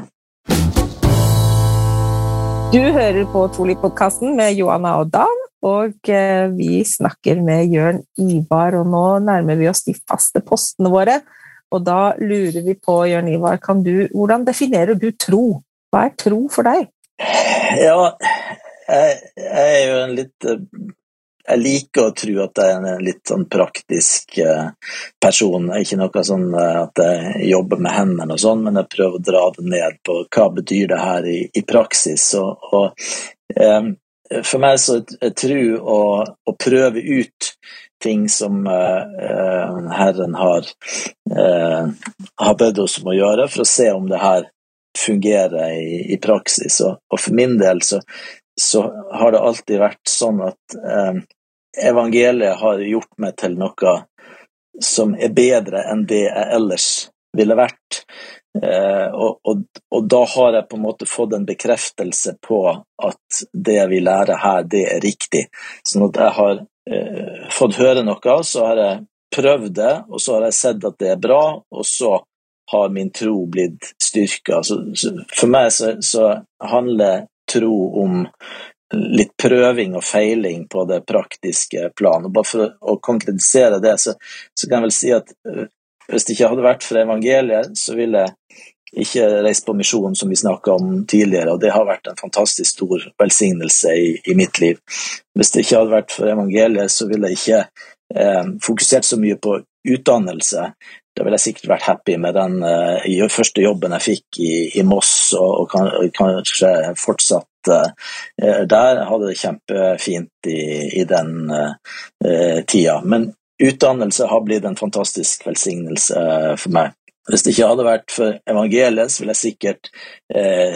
Du hører på Toli-podkasten med Johanna og Dan, og uh, vi snakker med Jørn Ivar. Og nå nærmer vi oss de faste postene våre, og da lurer vi på, Jørn Ivar, du, hvordan definerer du tro? Hva er tro for deg? Ja, jeg, jeg er jo en litt jeg liker å tro at jeg er en litt sånn praktisk eh, person. Er ikke noe sånn eh, at jeg jobber med hendene og sånn, men jeg prøver å dra det ned på hva betyr det her i, i praksis. Og, og um, for meg så er tro å, å, prøve ut ting som uh, Herren har, uh, har bedt oss om å gjøre, for å se om det her fungerer i, i praksis. Og, og, for min del så, så har det alltid vært sånn at eh, evangeliet har gjort meg til noe som er bedre enn det jeg ellers ville vært. Eh, og, og, og, da har jeg på en måte fått en bekreftelse på at det vi lærer her, det er riktig. Sånn at jeg har eh, fått høre noe, så har jeg prøvd det, og så har jeg sett at det er bra, og så har min tro blitt styrka. For meg så, så handler tro om litt prøving og feiling på det praktiske planet. Bare for å konkretisere det, så, så, kan jeg vel si at øh, hvis det ikke hadde vært for evangeliet, så ville jeg ikke reist på misjon, som vi snakka om tidligere, og det har vært en fantastisk stor velsignelse i, i, mitt liv. Hvis det ikke hadde vært for evangeliet, så ville jeg ikke eh, fokusert så mye på utdannelse. Da ville jeg sikkert vært happy med den uh, første jobben jeg fikk i, i Moss, og, og kan, kanskje fortsatt uh, der. Hadde det kjempefint i, i den uh, tida. Men utdannelse har blitt en fantastisk velsignelse for meg. Hvis det ikke hadde vært for evangeliet, så ville jeg sikkert eh,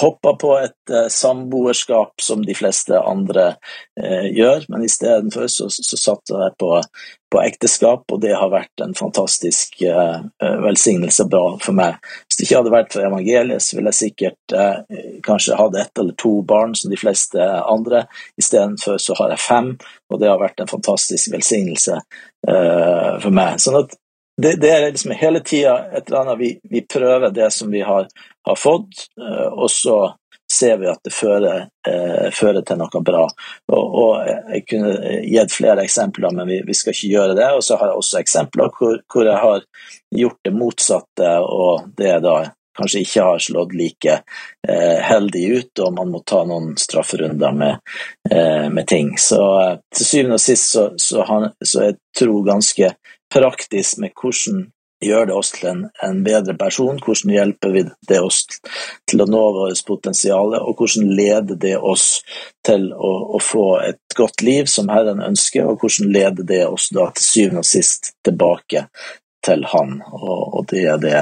hoppa på et eh, samboerskap som de fleste andre eh, gjør, men istedenfor så, så satte jeg på, på, ekteskap, og det har vært en fantastisk eh, velsignelse bra for meg. Hvis det ikke hadde vært for evangeliet, så ville jeg sikkert eh, kanskje hatt ett eller to barn som de fleste andre. Istedenfor så har jeg fem, og det har vært en fantastisk velsignelse eh, for meg. Sånn at det, det, er liksom hele tida et eller annet vi, vi, prøver det som vi har, har fått, uh, og så ser vi at det fører, uh, fører til noe bra. Og, og, Jeg kunne gitt flere eksempler, men vi, vi, skal ikke gjøre det. Og så har jeg også eksempler hvor, hvor, jeg har gjort det motsatte, og det da kanskje ikke har slått like uh, heldig ut, og man må ta noen strafferunder med, med ting. Så til syvende og sist så, så, han, så jeg tror ganske praktisk med hvordan gjør det oss til en, en, bedre person, hvordan hjelper vi det oss til å nå vårt potensial, og hvordan leder det oss til å, å, få et godt liv som Herren ønsker, og hvordan leder det oss da til syvende og sist tilbake til han, og, og det er det,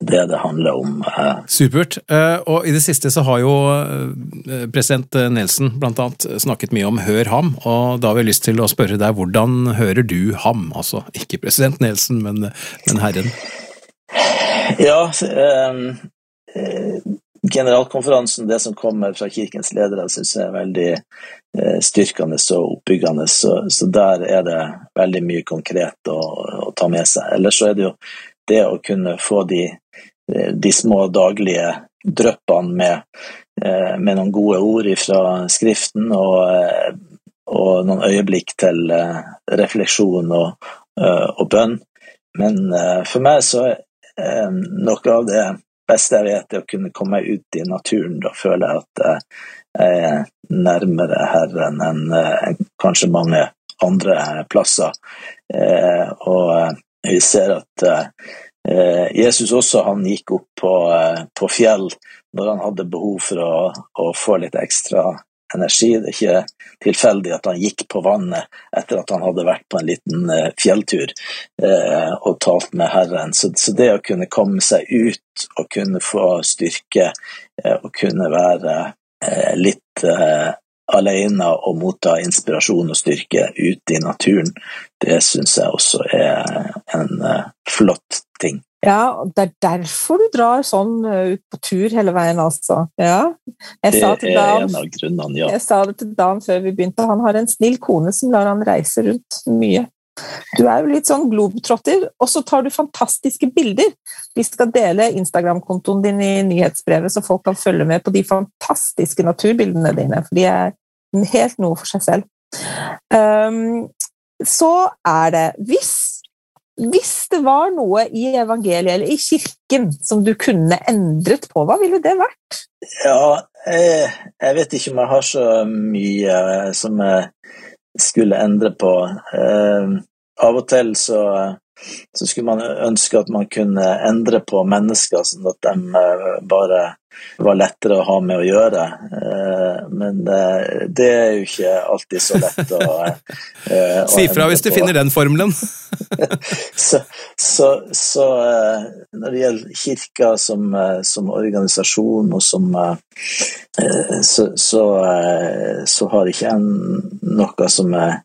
det, det handler om. Eh. Supert. Eh, og i det siste så har jo eh, president Nelson blant annet snakket mye om hør ham, og da har vi lyst til å spørre deg hvordan hører du ham? Altså ikke president Nelson, men, men Herren. Ja, eh, generalkonferansen, det som kommer fra kirkens ledere, syns jeg er veldig styrkende og oppbyggende. Så, så, der er det veldig mye konkret å, ta med seg. Ellers så er det jo det å kunne få de, eh, de små daglige dryppene med, eh, med, noen gode ord fra Skriften og, og noen øyeblikk til refleksjon og, og bønn. Men for meg så er noe av det beste jeg vet, er å kunne komme meg ut i naturen. Da føler jeg at jeg er nærmere Herren enn kanskje mange andre plasser. Eh, og vi ser at eh, Jesus også han gikk opp på, på fjell når han hadde behov for å, å få litt ekstra energi. Det er ikke tilfeldig at han gikk på vannet etter at han hadde vært på en liten eh, fjelltur eh, og talt med Herren. Så, så, det å kunne komme seg ut og kunne få styrke eh, og kunne være eh, litt eh, alene og motta inspirasjon og styrke ute i naturen, det syns jeg også er en eh, flott ting. Ja, det er derfor du drar sånn eh, ut på tur hele veien, altså. Ja. det er Dan, en av grunnene, ja. Jeg sa det til Dan før vi begynte, han har en snill kone som lar han reise rundt mye. Du er jo litt sånn globetrotter, og så tar du fantastiske bilder. Vi skal dele Instagram-kontoen din i nyhetsbrevet, så folk kan følge med på de fantastiske naturbildene dine, for de er helt noe for seg selv. Um, så er det Hvis hvis det var noe i evangeliet eller i kirken som du kunne endret på, hva ville det vært? Ja, jeg, jeg vet ikke om jeg har så mye eh, som jeg skulle endre på. Eh, av og til så så skulle man ønske at man kunne endre på mennesker, sånn at de eh, bare var lettere å ha med å gjøre. Eh, men eh, det er jo ikke alltid så lett å, å Si fra hvis du finner den formelen. så, så, så, når det gjelder kirka som, som organisasjon og som så, så, så har ikke jeg noe som jeg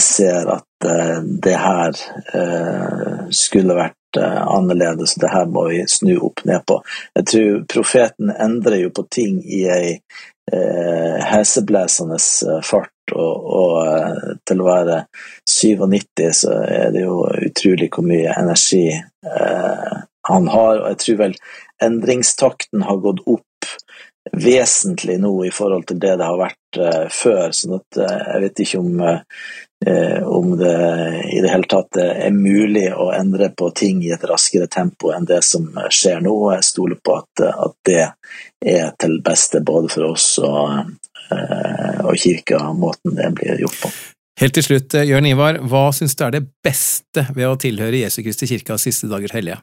ser at Eh, det her eh, skulle vært eh, annerledes, det her må vi snu opp ned på. Jeg tror profeten endrer jo på ting i ei eh, heseblesende fart. Og, og, til å være 97 så er det jo utrolig hvor mye energi eh, han har. Og jeg tror vel endringstakten har gått opp vesentlig nå i forhold til det det har vært uh, før. sånn at uh, jeg vet ikke om, uh, om det i det hele tatt er mulig å endre på ting i et raskere tempo enn det som skjer nå. Jeg stoler på at, at det er til beste både for oss og, og kirka, måten det blir gjort på. Helt til slutt, Jørn Ivar, hva syns du er det beste ved å tilhøre Jesu Kristi kirkas siste dagers hellige?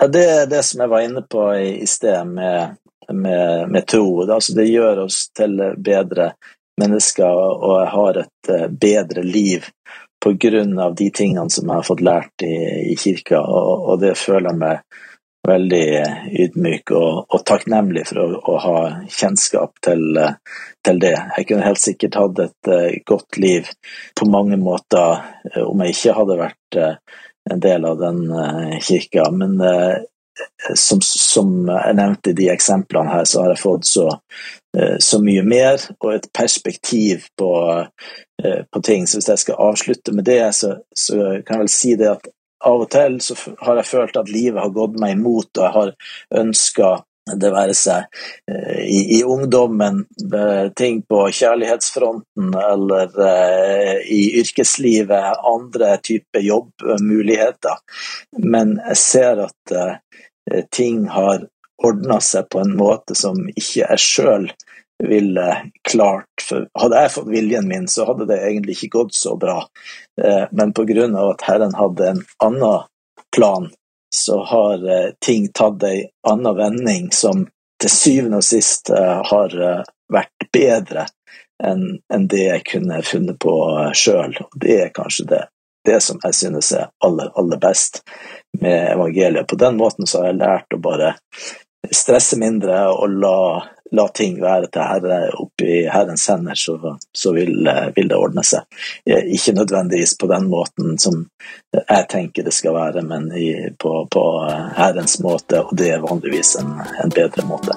Ja, Det er det som jeg var inne på i, i sted, med med, med tro. Altså, det gjør oss til bedre mennesker, og jeg har et eh, bedre liv på grunn av de tingene som jeg har fått lært i, i kirka, og, og, det føler jeg meg veldig ydmyk og, og takknemlig for å, å, ha kjennskap til, til, det. Jeg kunne helt sikkert hatt et uh, godt liv på mange måter uh, om jeg ikke hadde vært en del av den kirka, men som, som, jeg nevnte i de eksemplene her, så har jeg fått så, eh, så mye mer og et perspektiv på, eh, på, ting. Så hvis jeg skal avslutte med det, så, så, kan jeg vel si det at av og til så har jeg følt at livet har gått meg imot, og jeg har ønska det være seg eh, i, i, ungdommen, ting på kjærlighetsfronten eller i yrkeslivet, andre typer jobbmuligheter. Men jeg ser at Eh, ting har ordna seg på en måte som ikke jeg sjøl ville klart. For hadde jeg fått viljen min, så hadde det egentlig ikke gått så bra. Eh, men pga. at Herren hadde en annen plan, så har eh, ting tatt ei anna vending som til syvende og sist har vært bedre enn det jeg kunne funnet på sjøl. Det er kanskje det det som jeg synes er aller, aller best med evangeliet. På den måten så har jeg lært å bare stresse mindre og la, la ting være til Herre oppi Herrens hender, så, så vil, vil, det ordne seg. Ikke nødvendigvis på den måten som jeg tenker det skal være, men i, på, på, Herrens måte, og det er vanligvis en, en bedre måte.